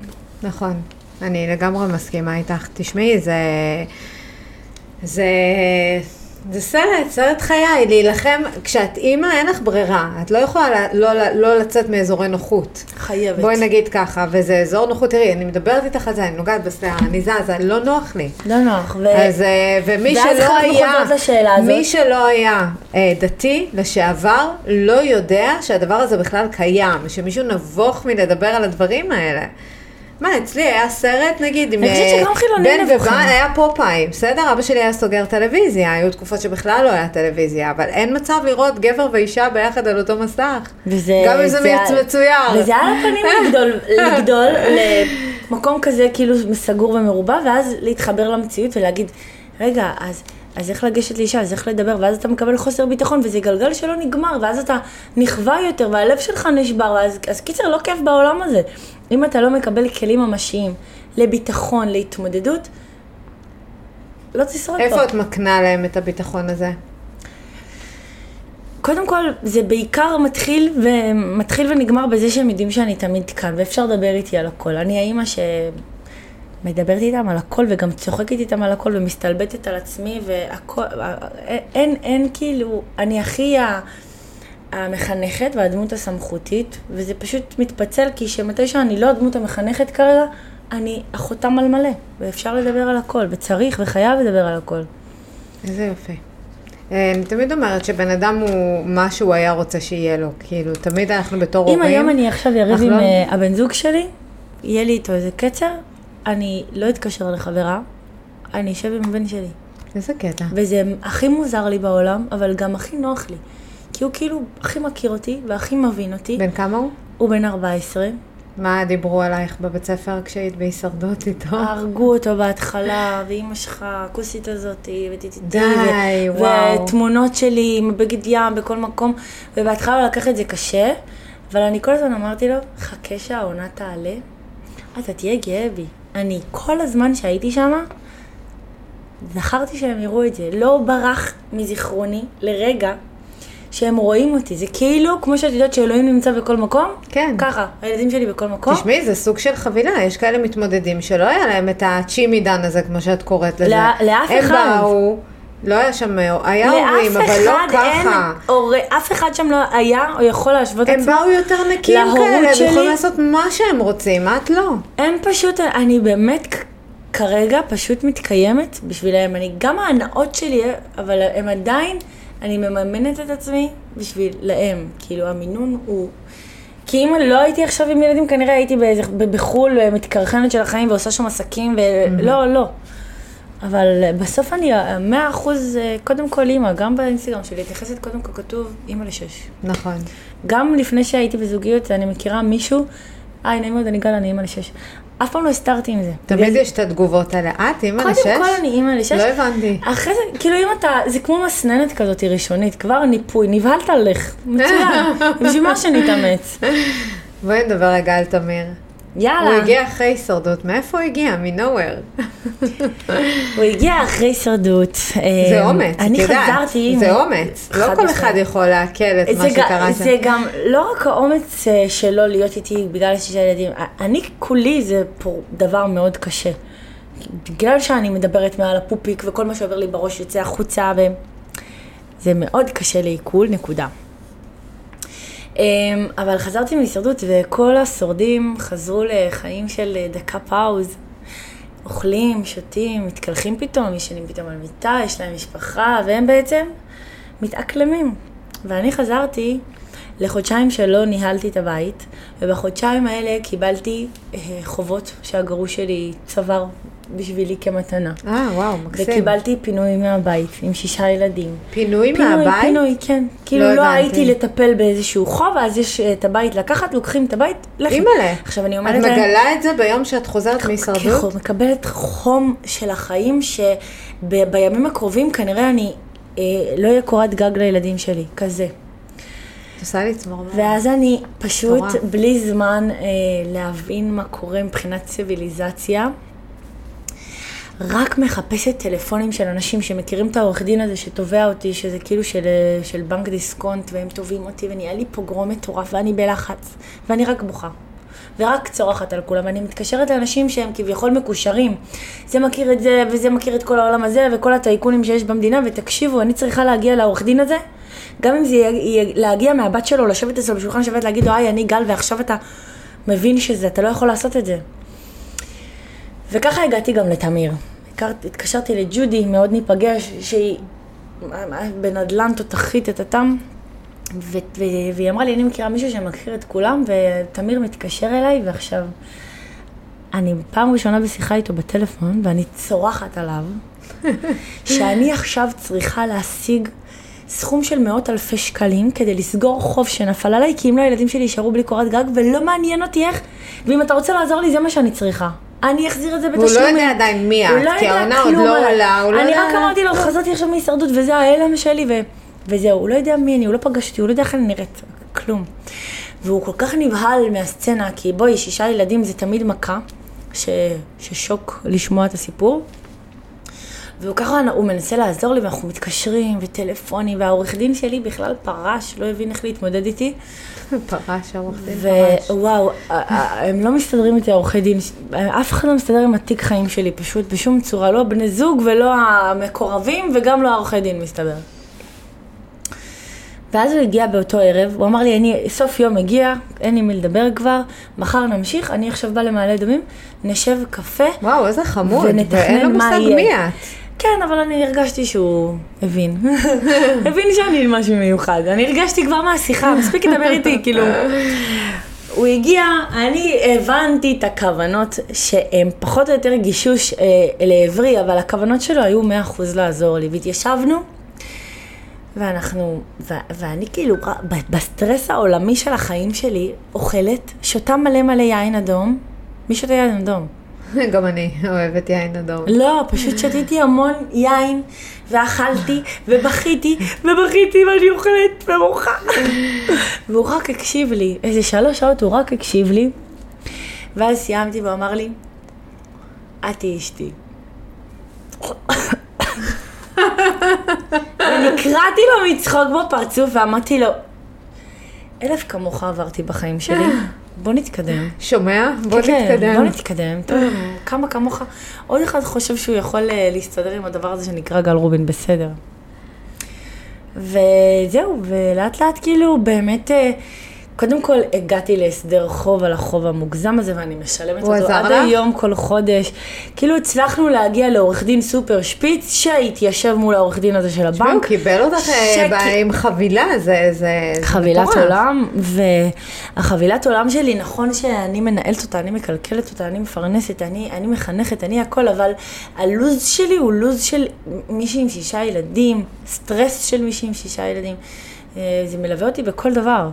נכון, אני לגמרי מסכימה איתך. תשמעי, זה... זה... זה סרט, סרט חיי, להילחם, כשאת אימא אין לך ברירה, את לא יכולה לא, לא, לא לצאת מאזורי נוחות. חייבת. בואי נגיד ככה, וזה אזור נוחות, תראי, אני מדברת איתך על זה, אני נוגעת בשיער, אני זזה, לא נוח לי. לא נוח. ו... אז, אה, ומי שלא היה. מי שלא היה אה, דתי לשעבר, לא יודע שהדבר הזה בכלל קיים, שמישהו נבוך מלדבר על הדברים האלה. מה, אצלי היה סרט, נגיד, עם אני חושבת אה, שגם חילונים בן. ובן, היה פופאי, בסדר? אבא שלי היה סוגר טלוויזיה, היו תקופות שבכלל לא היה טלוויזיה, אבל אין מצב לראות גבר ואישה ביחד על אותו מסך. וזה... גם אם זה היה- מצויר. וזה על הפנים לגדול, לגדול למקום כזה כאילו סגור ומרובע, ואז להתחבר למציאות ולהגיד, רגע, אז... אז איך לגשת לאישה, אז איך לדבר, ואז אתה מקבל חוסר ביטחון, וזה גלגל שלא נגמר, ואז אתה נכווה יותר, והלב שלך נשבר, ואז, אז קיצר, לא כיף בעולם הזה. אם אתה לא מקבל כלים ממשיים לביטחון, להתמודדות, לא תשרוד פה. איפה את מקנה להם את הביטחון הזה? קודם כל, זה בעיקר מתחיל, ומתחיל ונגמר בזה שהם יודעים שאני תמיד כאן, ואפשר לדבר איתי על הכל. אני האימא שמדברת איתם על הכל, וגם צוחקת איתם על הכל, ומסתלבטת על עצמי, והכל, אין, אין כאילו, אני הכי. המחנכת והדמות הסמכותית, וזה פשוט מתפצל, כי שמתי שאני לא הדמות המחנכת כרגע, אני אחותם על מלא, ואפשר לדבר על הכל, וצריך וחייב לדבר על הכל. איזה יופי. אה, אני תמיד אומרת שבן אדם הוא מה שהוא היה רוצה שיהיה לו, כאילו, תמיד אנחנו בתור הורים. אם היום אני עכשיו אריב עם לא- אה, הבן זוג שלי, יהיה לי איתו איזה קצר, אני לא אתקשר לחברה, אני אשב עם הבן שלי. איזה קטע. וזה הכי מוזר לי בעולם, אבל גם הכי נוח לי. כי הוא כאילו הכי מכיר אותי והכי מבין אותי. בן כמה הוא? הוא בן 14. מה דיברו עלייך בבית ספר כשהיית בהישרדות איתו? הרגו אותו בהתחלה, ואימא שלך, הכוסית הזאתי, וטיטיטי, די, וואו. ותמונות שלי עם בגד ים בכל מקום, ובהתחלה הוא לקח את זה קשה, אבל אני כל הזמן אמרתי לו, חכה שהעונה תעלה, אתה תהיה גאה בי. אני, כל הזמן שהייתי שם, זכרתי שהם יראו את זה. לא ברח מזיכרוני לרגע שהם רואים אותי. זה כאילו, כמו שאת יודעת שאלוהים נמצא בכל מקום, כן. ככה, הילדים שלי בכל מקום. תשמעי, זה סוג של חבילה, יש כאלה מתמודדים שלא היה להם את הצ'ימידן הזה, כמו שאת קוראת לזה. לא- לאף הם אחד. באו, לא היה שם, היה הורים, אבל לא אחד אין, ככה. הורה, אף אחד שם לא היה או יכול להשוות הם עצמו. באו יותר נקיים כאלה, הם. יכולים לעשות מה שהם רוצים, את לא. הם פשוט, אני באמת כרגע פשוט מתקיימת בשבילם. אני, גם ההנאות שלי, אבל הם עדיין, אני מממנת את עצמי בשבילם. כאילו, המינון הוא... כי אם לא הייתי עכשיו עם ילדים, כנראה הייתי באיזה, בחו"ל, אה, מתקרחנת של החיים ועושה שם עסקים, ולא, לא. אבל אה, בסוף אני מאה אחוז, אה, קודם כל אימא, גם באינסטגרם שלי, מתייחסת קודם כל כתוב אימא לשש. נכון. גם לפני שהייתי בזוגיות, אני מכירה מישהו, היי, נעים מאוד, אני גל, אני אימא לשש. אף פעם לא הסתרתי עם זה. תמיד יש את התגובות האלה. את, אימא לשש? קודם כל אני אימא לשש. לא הבנתי. אחרי זה, כאילו אם אתה, זה כמו מסננת כזאת ראשונית, כבר ניפוי, נבהלת לך. מצוין. בשביל מה שנתאמץ? בואי נדבר רגע על תמיר. יאללה. הוא הגיע אחרי הישרדות, מאיפה הוא הגיע? מ-nowhere. הוא הגיע אחרי הישרדות. זה אה, אומץ, את אני יודעת. חזרתי... זה אומץ. לא כל. אחד יכול לעכל את זה מה שקרה שם. זה גם לא רק האומץ אה, שלו להיות איתי בגלל שישה ילדים. אני כולי זה דבר מאוד קשה. בגלל שאני מדברת מעל הפופיק וכל מה שעובר לי בראש יוצא החוצה וזה מאוד קשה לעיכול, נקודה. אמ, אבל חזרתי מהישרדות וכל השורדים חזרו לחיים של אה, דקה פאוז. אוכלים, שותים, מתקלחים פתאום, ישנים פתאום על מיטה, יש להם משפחה, והם בעצם מתאקלמים. ואני חזרתי לחודשיים שלא ניהלתי את הבית, ובחודשיים האלה קיבלתי אה, חובות שהגרוש שלי צבר בשבילי כמתנה. אה, וואו, מקסים. וקיבלתי פינוי מהבית עם שישה ילדים. פינוי פינוי, מהבית? פינוי, כן. כאילו לא לא. הייתי לטפל באיזשהו חוב, אז יש אה, את הבית לקחת, לוקחים את הבית, לכי. אימא'לה. עכשיו אני את אומרת להם... מגלה את זה ביום שאת חוזרת מהישרדות? מקבלת חום של החיים, שבימים הקרובים כנראה אני אה, לא אהיה קורת גג לילדים שלי, כזה. את עושה לי צמרמורת. ואז אני פשוט. בלי זמן אה, להבין מה קורה מבחינת ציוויליזציה, רק מחפשת טלפונים של אנשים שמכירים את העורך דין הזה שתובע אותי, שזה כאילו של, של בנק דיסקונט, והם תובעים אותי, ונהיה לי פוגרום מטורף, ואני בלחץ, ואני רק בוכה. ורק צורחת על כולם, ואני מתקשרת לאנשים שהם כביכול מקושרים. זה מכיר את זה, וזה מכיר את כל העולם הזה, וכל הטייקונים שיש במדינה, ותקשיבו, אני צריכה להגיע לעורך דין הזה, גם אם זה יהיה להגיע מהבת שלו, לשבת אצלו בשולחן שבת, להגיד לו, היי, אני גל, ועכשיו אתה מבין שזה, אתה לא יכול לעשות את זה. וככה הגעתי גם לתמיר. הכרת- התקשרתי לג'ודי, מאוד ניפגש, שהיא בנדל"ן תותחית את התם, ו- ו- והיא אמרה לי, אני מכירה מישהו שמכיר את כולם, ותמיר מתקשר אליי, ועכשיו, אני פעם ראשונה בשיחה איתו בטלפון, ואני צורחת עליו, שאני עכשיו צריכה להשיג סכום של מאות אלפי שקלים כדי לסגור חוב שנפל עליי, כי אם לא הילדים שלי יישארו בלי קורת גג, ולא מעניין אותי איך, ואם אתה רוצה לעזור לי, זה מה שאני צריכה. אני אחזיר את זה בתשלומים. לא יודע עדיין מי הוא את, לא כי העונה עוד לא. עולה, הוא לא אני יודע- רק אמרתי לו, חזרתי עכשיו מהישרדות וזה ההלם שלי, ו... וזהו, הוא לא יודע מי אני, הוא לא פגש אותי, הוא לא יודע איך אני נראית, כלום. והוא כל כך נבהל מהסצנה, כי בואי, שישה ילדים זה תמיד מכה, ש... ששוק לשמוע את הסיפור. והוא ככה, הוא מנסה לעזור לי, ואנחנו מתקשרים, וטלפונים, והעורך דין שלי בכלל פרש, לא הבין איך להתמודד איתי. פרש, העורך דין פרש. ווואו, הם לא מסתדרים איתי העורכי דין, אף אחד לא מסתדר עם התיק חיים שלי, פשוט בשום צורה, לא בני זוג ולא המקורבים, וגם לא העורכי דין מסתבר. ואז הוא הגיע באותו ערב, הוא אמר לי, אני סוף יום מגיע, אין לי מי לדבר כבר, מחר נמשיך, אני עכשיו בא למעלה אדומים, נשב קפה. וואו, איזה חמוד, ואין לו מושג. מי את. כן, אבל אני הרגשתי שהוא הבין. הבין שאני משהו מיוחד. אני הרגשתי כבר מהשיחה, מספיק לדבר איתי, כאילו... הוא הגיע, אני הבנתי את הכוונות שהן פחות או יותר גישוש אה, לעברי, אבל הכוונות שלו היו מאה אחוז לעזור לי. והתיישבנו, ואנחנו, ו- ואני כאילו, ב- בסטרס העולמי של החיים שלי, אוכלת, שותה מלא מלא יין אדום. מי שותה יין אדום? גם אני אוהבת יין אדום. לא, פשוט שתיתי המון יין, ואכלתי, ובכיתי, ובכיתי, ואני אוכלת ומוחה. והוא רק הקשיב לי, איזה שלוש שעות הוא רק הקשיב לי, ואז סיימתי והוא אמר לי, את תהיי אשתי. ונקרעתי לו מצחוק בפרצוף ואמרתי לו, אלף כמוך עברתי בחיים שלי, בוא נתקדם. שומע? בוא כן, נתקדם. בוא נתקדם. טוב, כמה כמוך. עוד אחד חושב שהוא יכול אה, להסתדר עם הדבר הזה שנקרא גל רובין, בסדר. וזהו, ולאט לאט כאילו באמת, אה, קודם כל הגעתי להסדר חוב על החוב המוגזם הזה, ואני משלמת הוא אותו עזר עד? היום כל חודש. כאילו הצלחנו להגיע לעורך דין סופר שפיץ, שהתיישב מול העורך דין הזה של תשמעי, הוא הבנק. קיבל אותך אה, שקי- ב- עם חבילה, זה זה- זה חבילת מטורף. עולם, והחבילת עולם שלי, נכון שאני מנהלת אותה, אני מקלקלת אותה, אני מפרנסת, אני, אני מחנכת, אני הכל, אבל הלו"ז שלי הוא לו"ז של מישהי עם שישה ילדים, סטרס של מישהי עם שישה ילדים. אה, זה מלווה אותי בכל דבר.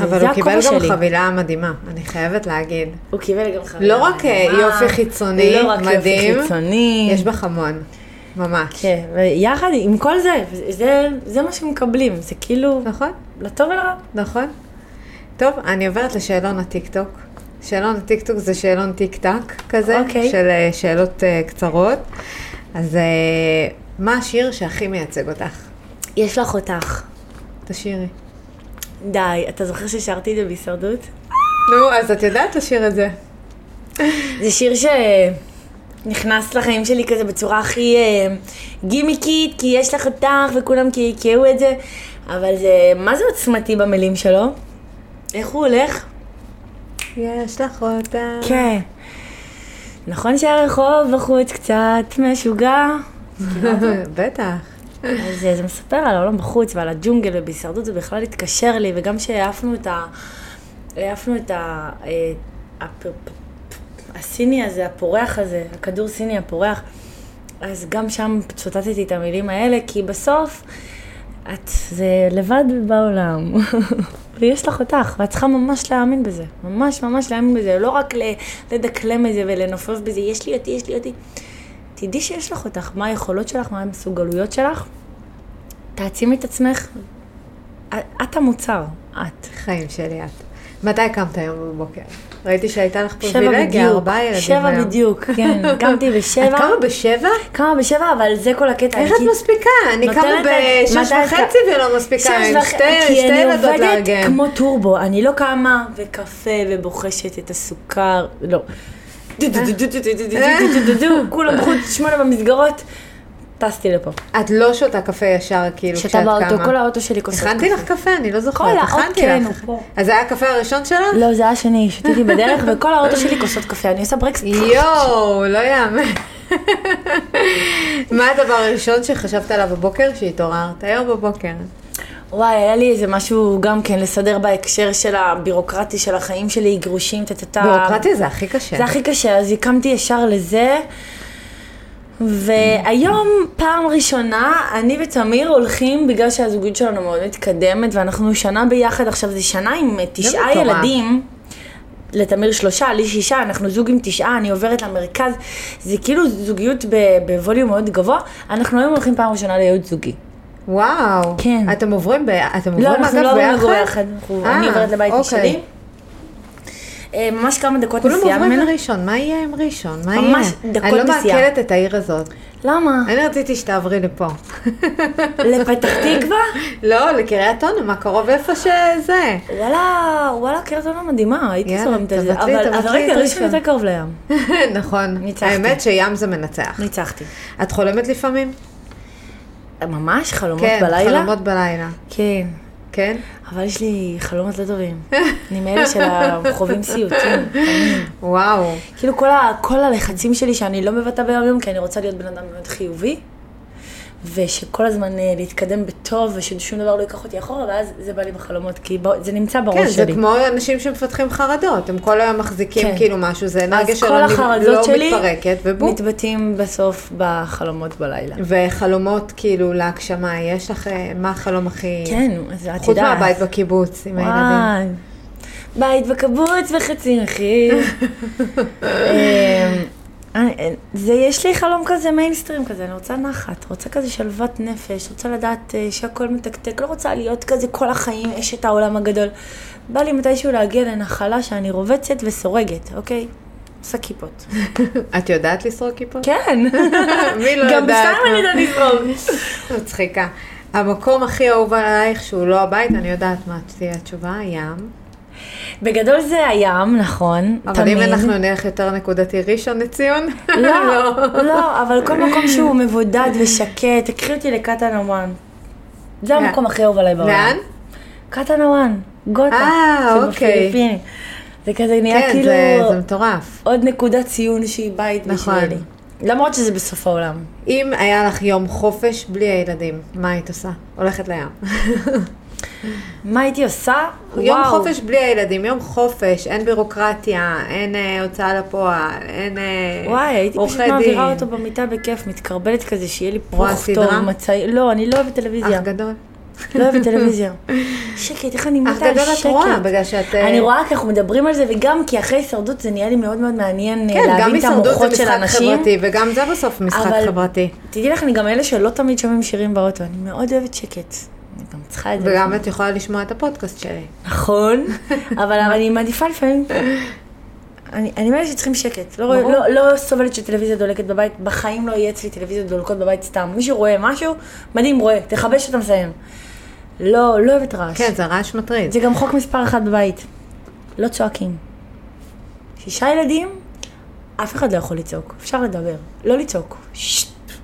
אבל הוא קיבל גם שלי. חבילה מדהימה, אני חייבת להגיד. הוא קיבל גם חבילה. לא רק אה, מדהימה, יופי חיצוני, לא רק מדהים, יופי חיצוני. יש בך המון, ממש. כן, ויחד עם כל זה, זה, זה מה שמקבלים, זה כאילו, נכון? לטוב ולרע. נכון. טוב, אני עוברת לשאלון הטיקטוק. שאלון הטיקטוק זה שאלון טיק טק כזה, אוקיי. של אה, שאלות אה, קצרות. אז אה, מה השיר שהכי מייצג אותך? יש לך אותך. תשאירי. די, אתה זוכר ששרתי את זה בהישרדות? נו, אז את יודעת לשיר את זה. זה שיר שנכנס לחיים שלי כזה בצורה הכי אה, גימיקית, כי יש לך אותך וכולם קעקעו את זה, אבל זה, מה זה עוצמתי במילים שלו? איך הוא הולך? יש לך אותה. כן. נכון שהרחוב בחוץ קצת משוגע? בטח. אז אה, זה מספר על העולם בחוץ ועל הג'ונגל ובהישרדות זה בכלל התקשר לי, וגם שהעפנו את ה... העפנו את ה... אה, הסיני הזה, הפורח הזה, הכדור סיני הפורח, אז גם שם צוטטתי את המילים האלה, כי בסוף את זה לבד בעולם, ויש לך אותך, ואת צריכה ממש להאמין בזה, ממש ממש להאמין בזה, לא רק לדקלם את זה ולנופף בזה, יש לי אותי, יש לי אותי. תדעי שיש לך אותך, מה היכולות שלך, מה המסוגלויות שלך, תעצימי את עצמך, את- המוצר, את. חיים שלי את. מתי קמת היום בבוקר? ראיתי שהייתה לך פריבילגיה, בדיוק, ארבעה ילדים שבע היום. בדיוק, כן, קמתי בשבע. את קמה בשבע? קמה בשבע, אבל זה כל הקטע. איך כי- את מספיקה? אני קמה בשש וחצי ולא מספיקה, שש עם וח- שתי כי שתי אני ילדות עובדת. כמו טורבו, אני לא קמה וקפה ובוחשת את הסוכר, לא. כולם חוץ שמונה במסגרות. טסתי לפה. את לא שותה קפה ישר, כאילו, כשאת קמה. שותה באוטו, כל האוטו שלי כוסות קפה. הכנתי לך קפה, אני לא זוכרת, כל האוטו, הכנתי פה. אז זה היה הקפה הראשון שלך? לא, זה היה השני, שתיתי בדרך, וכל האוטו שלי כוסות קפה, אני עושה ברקס. יואו, לא יאמן. מה הדבר הראשון שחשבת עליו בבוקר, שהתעוררת היום בבוקר? וואי, היה לי איזה משהו גם כן לסדר בהקשר של הבירוקרטי של החיים שלי, גירושים, טטטה. ביורוקרטיה זה הכי קשה. זה הכי קשה, אז הקמתי ישר לזה. והיום, פעם ראשונה, אני ותמיר הולכים, בגלל שהזוגיות שלנו מאוד מתקדמת, ואנחנו שנה ביחד, עכשיו זה שנה עם תשעה מטורף. ילדים. לתמיר שלושה, לי שישה, אנחנו זוג עם תשעה, אני עוברת למרכז. זה כאילו זוגיות בווליום מאוד גבוה. אנחנו היום הולכים פעם ראשונה להיות זוגי. וואו. כן. אתם עוברים ב... אתם עוברים לא, אנחנו לא עוברים ביחד? לגור יחד. אנחנו- אה, אני עוברת לבית אוקיי. משלי. אה, ממש כמה דקות כולם נסיעה עוברים ממנו. לראשון, מה יהיה עם ראשון? מה יהיה? ממש דקות אני לא נסיעה. מעכלת את העיר הזאת. למה? אני רציתי שתעברי לפה. לפתח תקווה? לא, לקריית אונו, מה קרוב איפה שזה. וואלה, וואלה, קריית אונו מדהימה, הייתי זורמת על זה. אבל רגע, ראשון. יותר קרוב לים. נכון. ניצחתי. האמת שים זה מנצח. ניצחתי. את חולמת לפעמים? ממש חלומות כן, בלילה? חלומות בלילה. כן. כן? אבל יש לי חלומות לא טובים. אני מאלה של החווים סיוטים. וואו. כאילו כל, ה, כל הלחצים שלי שאני לא מבטא ביום יום, כי אני רוצה להיות בן אדם מאוד חיובי, ושכל הזמן אה, להתקדם בטוב, וששום דבר לא ייקח אותי אחורה, ואז זה בא לי בחלומות, כי בוא, זה נמצא בראש כן, זה שלי. כמו אנשים שמפתחים חרדות, הם כל היום מחזיקים כן. כאילו משהו, זה אנרגיה אז שלא כל לא החרדות שלי מתפרקת, ובום. מתבטאים בסוף בחלומות בלילה. וחלומות כאילו להגשמה, יש לך, אה, מה החלום הכי... כן, אז את חוץ יודעת. מהבית בקיבוץ עם הילדים. וואי. בית בקיבוץ וחצי מחיר. אני- זה, יש לי חלום כזה מיינסטרים כזה, אני רוצה נחת, רוצה כזה שלוות נפש, רוצה לדעת אה, שהכל מתקתק, לא רוצה להיות כזה כל החיים אשת העולם הגדול. בא לי מתישהו להגיע לנחלה שאני רובצת וסורגת, אוקיי? עושה כיפות. את יודעת לשרוד כיפות? כן. מי לא גם יודעת? בסתם אני יודעת לסרוג. מצחיקה. המקום הכי אהוב עלייך שהוא לא הבית, אני יודעת מה תהיה התשובה, הים. בגדול זה הים, נכון, אבל תמיד. אם אנחנו נלך יותר נקודתי, ראשון לציון? לא, לא, אבל כל מקום שהוא מבודד ושקט, תקחי אותי לקטנוואן. זה? המקום הכי אהוב עליי בעולם. לאן? קטנוואן, גוטה. אה, אוקיי. זה כזה נהיה כן, כאילו זה זה מטורף. עוד נקודת ציון שהיא בית נכון. בשבילי. למרות שזה בסוף העולם. אם היה לך יום חופש בלי הילדים, מה היית עושה? הולכת לים. מה הייתי עושה? יום וואו. חופש בלי הילדים, יום חופש, אין בירוקרטיה, אין אה, הוצאה לפועל, אין אה, וואי, הייתי פשוט עורכי דין. מעבירה אותו במיטה בכיף, מתקרבלת כזה, שיהיה לי סדרה? טוב, מצעי... לא, אני לא אוהבת טלוויזיה. אח גדול. לא אוהבת טלוויזיה. שקט, איך אני מתה על גדול את שקט. רואה, בגלל שאת... אה, אני רואה כי אנחנו מדברים על זה, וגם כי אחרי הישרדות זה נהיה לי מאוד מאוד מעניין אה, כן, גם להבין את הישרדות זה המוחות של משחק אנשים. חברתי, וגם זה בסוף משחק אבל- חברתי. תדעי לך, אני גם אלה שלא תמיד שומעים שירים באוטו, אני מאוד אוהבת שקט. צריכה את זה. וגם את יכולה לשמוע את הפודקאסט שלי. נכון, אבל אני מעדיפה לפעמים... אני, אני מאלה שצריכים שקט, לא. לא, לא סובלת שטלוויזיה דולקת בבית, בחיים לא יהיה אצלי טלוויזיות דולקות בבית סתם. מישהו רואה משהו, מדהים, רואה, תכבש אתה מסיים. לא, לא אוהבת רעש. כן, זה רעש מטריד. זה גם חוק מספר אחת בבית. לא צועקים. שישה ילדים, אף אחד לא יכול לצעוק. אפשר לדבר. לא לצעוק.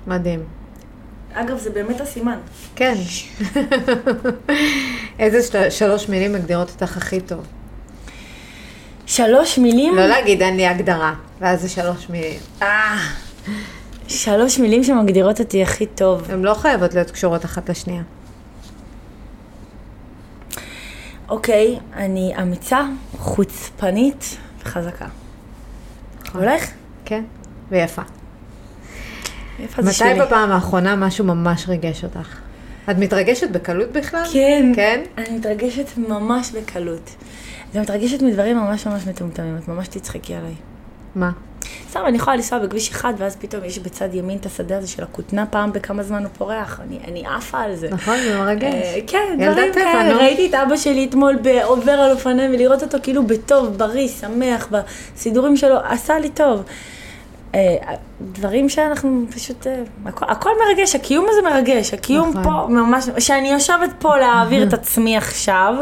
מדהים. אגב, זה באמת הסימן. כן. איזה של- שלוש מילים מגדירות אותך הכי טוב? שלוש מילים. לא להגיד אין לי הגדרה, ואז זה שלוש מילים. אה. שלוש מילים שמגדירות אותי הכי טוב. הן לא חייבות להיות קשורות אחת לשנייה. אוקיי, אני אמיצה, חוצפנית וחזקה. הולך? כן, ויפה. איפה זה מתי שלי? בפעם האחרונה משהו ממש ריגש אותך? את מתרגשת בקלות בכלל? כן. כן? אני מתרגשת ממש בקלות. אני מתרגשת מדברים ממש ממש מטומטמים, את ממש תצחקי עליי. מה? סתם, אני יכולה לנסוע בכביש אחד, ואז פתאום יש בצד ימין את השדה הזה של הכותנה, פעם בכמה זמן הוא פורח. אני, אני עפה על זה. נכון, זה מרגש. אה, כן, דברים כאלה. נו. ראיתי את אבא שלי אתמול עובר על אופניים, ולראות אותו כאילו בטוב, בריא, שמח, בסידורים שלו, עשה לי טוב. אה, דברים שאנחנו פשוט, אה, הכל, הכל מרגש, הקיום הזה מרגש, הקיום נכון. פה ממש, שאני יושבת פה להעביר את עצמי עכשיו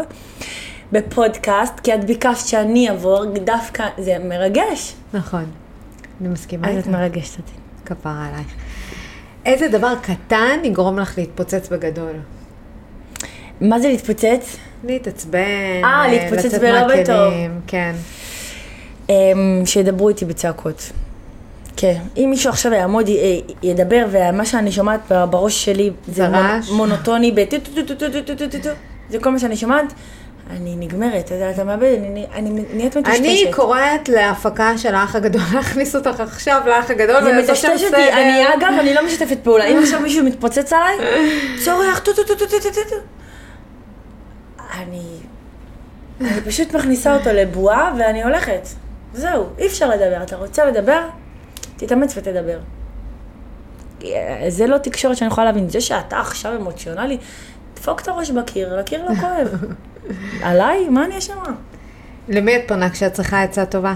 בפודקאסט, כי את ביקשת שאני אעבור, דווקא זה מרגש. נכון. אני מסכימה אז את. מרגשת אותי. כפרה עלייך. איזה דבר קטן יגרום לך להתפוצץ בגדול? מה זה להתפוצץ? להתעצבן, אה, להתפוצץ בלא מהכלים, בטוב. כן. אמ, שידברו איתי בצעקות. כן, אם מישהו עכשיו יעמוד, ידבר, ומה שאני שומעת בראש שלי זה מונוטוני, זה כל מה שאני שומעת, אני נגמרת, אתה יודע, אתה מאבד, אני נהיית מטושטשת. אני קוראת להפקה של האח הגדול, להכניס אותך עכשיו לאח הגדול ולעשות שם סדר. אני אגב, אני לא משתפת פעולה. אם עכשיו מישהו מתפוצץ עליי, צורח, טו טו טו טו טו טו טו. אני פשוט מכניסה אותו לבועה ואני הולכת. זהו, אי אפשר לדבר. אתה רוצה לדבר? תתאמץ ותדבר. זה לא תקשורת שאני יכולה להבין. זה שאתה עכשיו אמוציונלי, דפוק את הראש בקיר, הקיר לא כואב. עליי? מה אני אשמה? למי את פונה כשאת צריכה עצה טובה?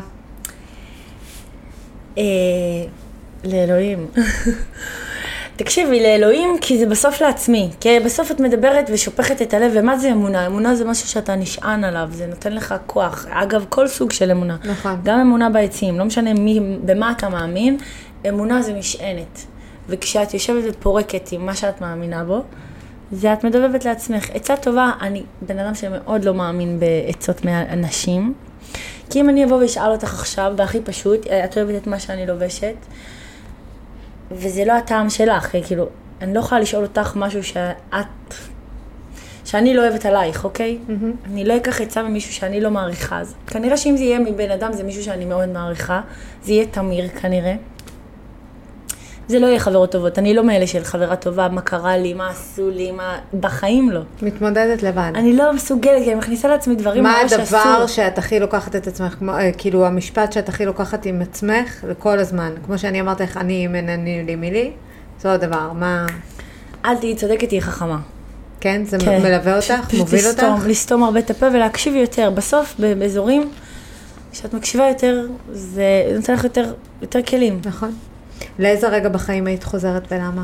אה, לאלוהים. תקשיבי, לאלוהים, כי זה בסוף לעצמי. כי בסוף את מדברת ושופכת את הלב, ומה זה אמונה? אמונה זה משהו שאתה נשען עליו, זה נותן לך כוח. אגב, כל סוג של אמונה. נכון. גם אמונה בעצים, לא משנה מי, במה אתה מאמין, אמונה זה משענת. וכשאת יושבת ופורקת עם מה שאת מאמינה בו, זה את מדבבת לעצמך. עצה טובה, אני בן אדם שמאוד לא מאמין בעצות מאנשים. כי אם אני אבוא ואשאל אותך עכשיו, והכי פשוט, את אוהבת את מה שאני לובשת, וזה לא הטעם שלך, כאילו, אני לא יכולה לשאול אותך משהו שאת, שאני לא אוהבת עלייך, אוקיי? Mm-hmm. אני לא אקח עצה ממישהו שאני לא מעריכה, אז כנראה שאם זה יהיה מבן אדם, זה מישהו שאני מאוד מעריכה, זה יהיה תמיר כנראה. זה לא יהיה חברות טובות, אני לא מאלה של חברה טובה, מה קרה לי, מה עשו לי, מה... בחיים לא. מתמודדת לבד. אני לא מסוגלת, כי אני מכניסה לעצמי דברים מה ממש אסור. הדבר שאת הכי לוקחת את עצמך, כמו, אה, כאילו המשפט שאת הכי לוקחת עם עצמך לכל הזמן? כמו שאני אמרתי לך, אני אם אין אני לי מי לי, זה אותו דבר. מה... אל תהיי צודקת, תהיי חכמה. כן? זה כן. מלווה אותך? פשוט מוביל לסתום, אותך? לסתום הרבה את הפה ולהקשיב יותר. בסוף, באזורים, כשאת מקשיבה יותר, זה נותן לך יותר, יותר כלים. נכון. לאיזה רגע בחיים היית חוזרת ולמה?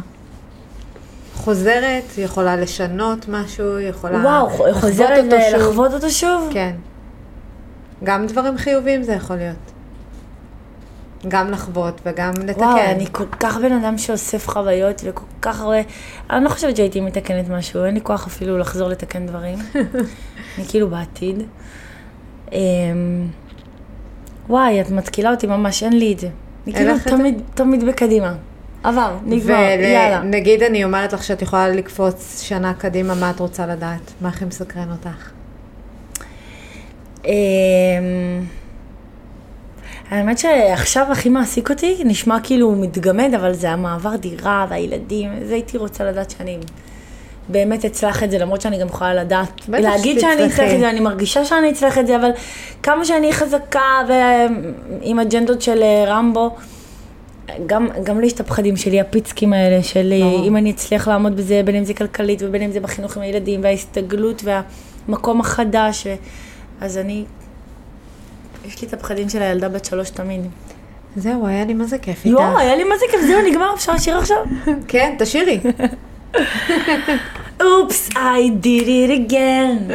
חוזרת, יכולה לשנות משהו, יכולה וואו, לחוות חוזרת אותו שוב. לחוות אותו שוב? כן. גם דברים חיוביים זה יכול להיות. גם לחוות וגם לתקן. וואו, אני כל כך בן אדם שאוסף חוויות וכל כך הרבה... אני לא חושבת שהייתי מתקנת משהו, אין לי כוח אפילו לחזור לתקן דברים. אני כאילו בעתיד. אמ, וואי, את מתקילה אותי ממש, אין לי את זה. אני כאילו לך את? תמיד, תמיד בקדימה. עבר, נגמר, יאללה. ונגיד אני אומרת לך שאת יכולה לקפוץ שנה קדימה, מה את רוצה לדעת? מה הכי מסקרן אותך? אמ, האמת שעכשיו הכי מעסיק אותי, נשמע כאילו הוא מתגמד, אבל זה המעבר דירה והילדים, זה הייתי רוצה לדעת שאני באמת אצלח את זה, למרות שאני גם יכולה לדעת, להגיד שאני. אצלח את זה, אני מרגישה שאני אצלח את זה, אבל כמה שאני חזקה ועם אג'נדות של אה, רמבו, גם, גם לי יש את הפחדים שלי, הפיצקים האלה, של אה, ברור. אם אני אצליח לעמוד בזה, בין אם זה כלכלית ובין אם זה בחינוך עם הילדים, וההסתגלות והמקום החדש, ו... אז אני, יש לי את הפחדים של הילדה בת שלוש תמיד. זהו, היה לי מה זה כיף איתך. יואו, היה לי מה זה כיף, זהו, נגמר, אפשר לשיר עכשיו? כן, תשאירי. אופס, I did it again.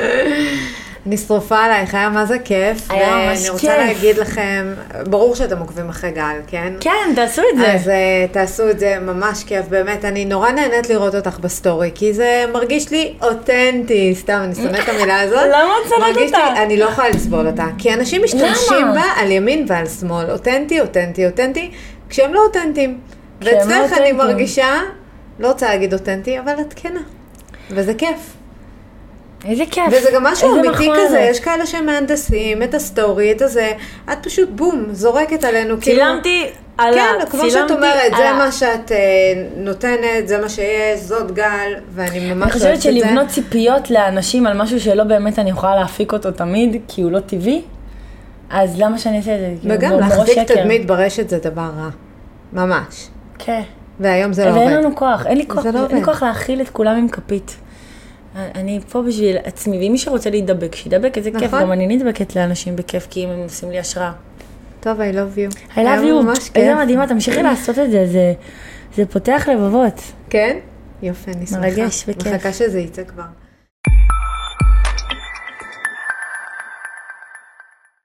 אני שרופה עלייך, היה מה זה כיף. היה ממש ואני רוצה כיף. להגיד לכם, ברור שאתם עוקבים אחרי גל, כן? כן, תעשו את זה. אז uh, תעשו את זה, ממש כיף, באמת, אני נורא נהנית לראות אותך בסטורי, כי זה מרגיש לי אותנטי, סתם, אני שונאת את המילה הזאת. למה את שונאת אותה? לי, אני לא יכולה לסבול אותה, כי אנשים משתמשים? בה על ימין ועל שמאל, אותנטי, אותנטי, אותנטי, כשהם לא אותנטיים. לא ואצלך אני. מרגישה, לא רוצה להגיד אותנטי, אבל את כנה. וזה כיף. איזה כיף. וזה גם משהו אמיתי מחמאה כזה, זה. יש כאלה שמהנדסים את הסטורי, את הזה, את פשוט בום, זורקת עלינו, כאילו... צילמתי עלה, כן, כמו שאת אומרת, זה. מה שאת אה, נותנת, זה מה שיש, זאת גל, ואני ממש אני אוהבת חושבת את זה. שלבנות ציפיות לאנשים על משהו שלא באמת אני יכולה להפיק אותו תמיד, כי הוא לא טבעי, אז למה שאני אעשה את זה? כאילו, וגם מראש להחזיק שקר. תדמית ברשת זה דבר רע. ממש. כן. והיום זה לא ואין עובד. לנו כוח, אין לי כוח, לא אין לי. כוח להאכיל את כולם עם כפית. אני פה בשביל עצמי, ואם מי שרוצה להידבק, שידבק, איזה כיף, נכון. גם אני נדבקת לאנשים בכיף, כי אם הם עושים לי השראה. טוב, I love you. I love you, כיף. איזה מדהימה, תמשיכי לעשות את זה, זה- זה פותח לבבות. כן? יופי, אני שמחה. מרגש וכיף. מחכה שזה יצא כבר.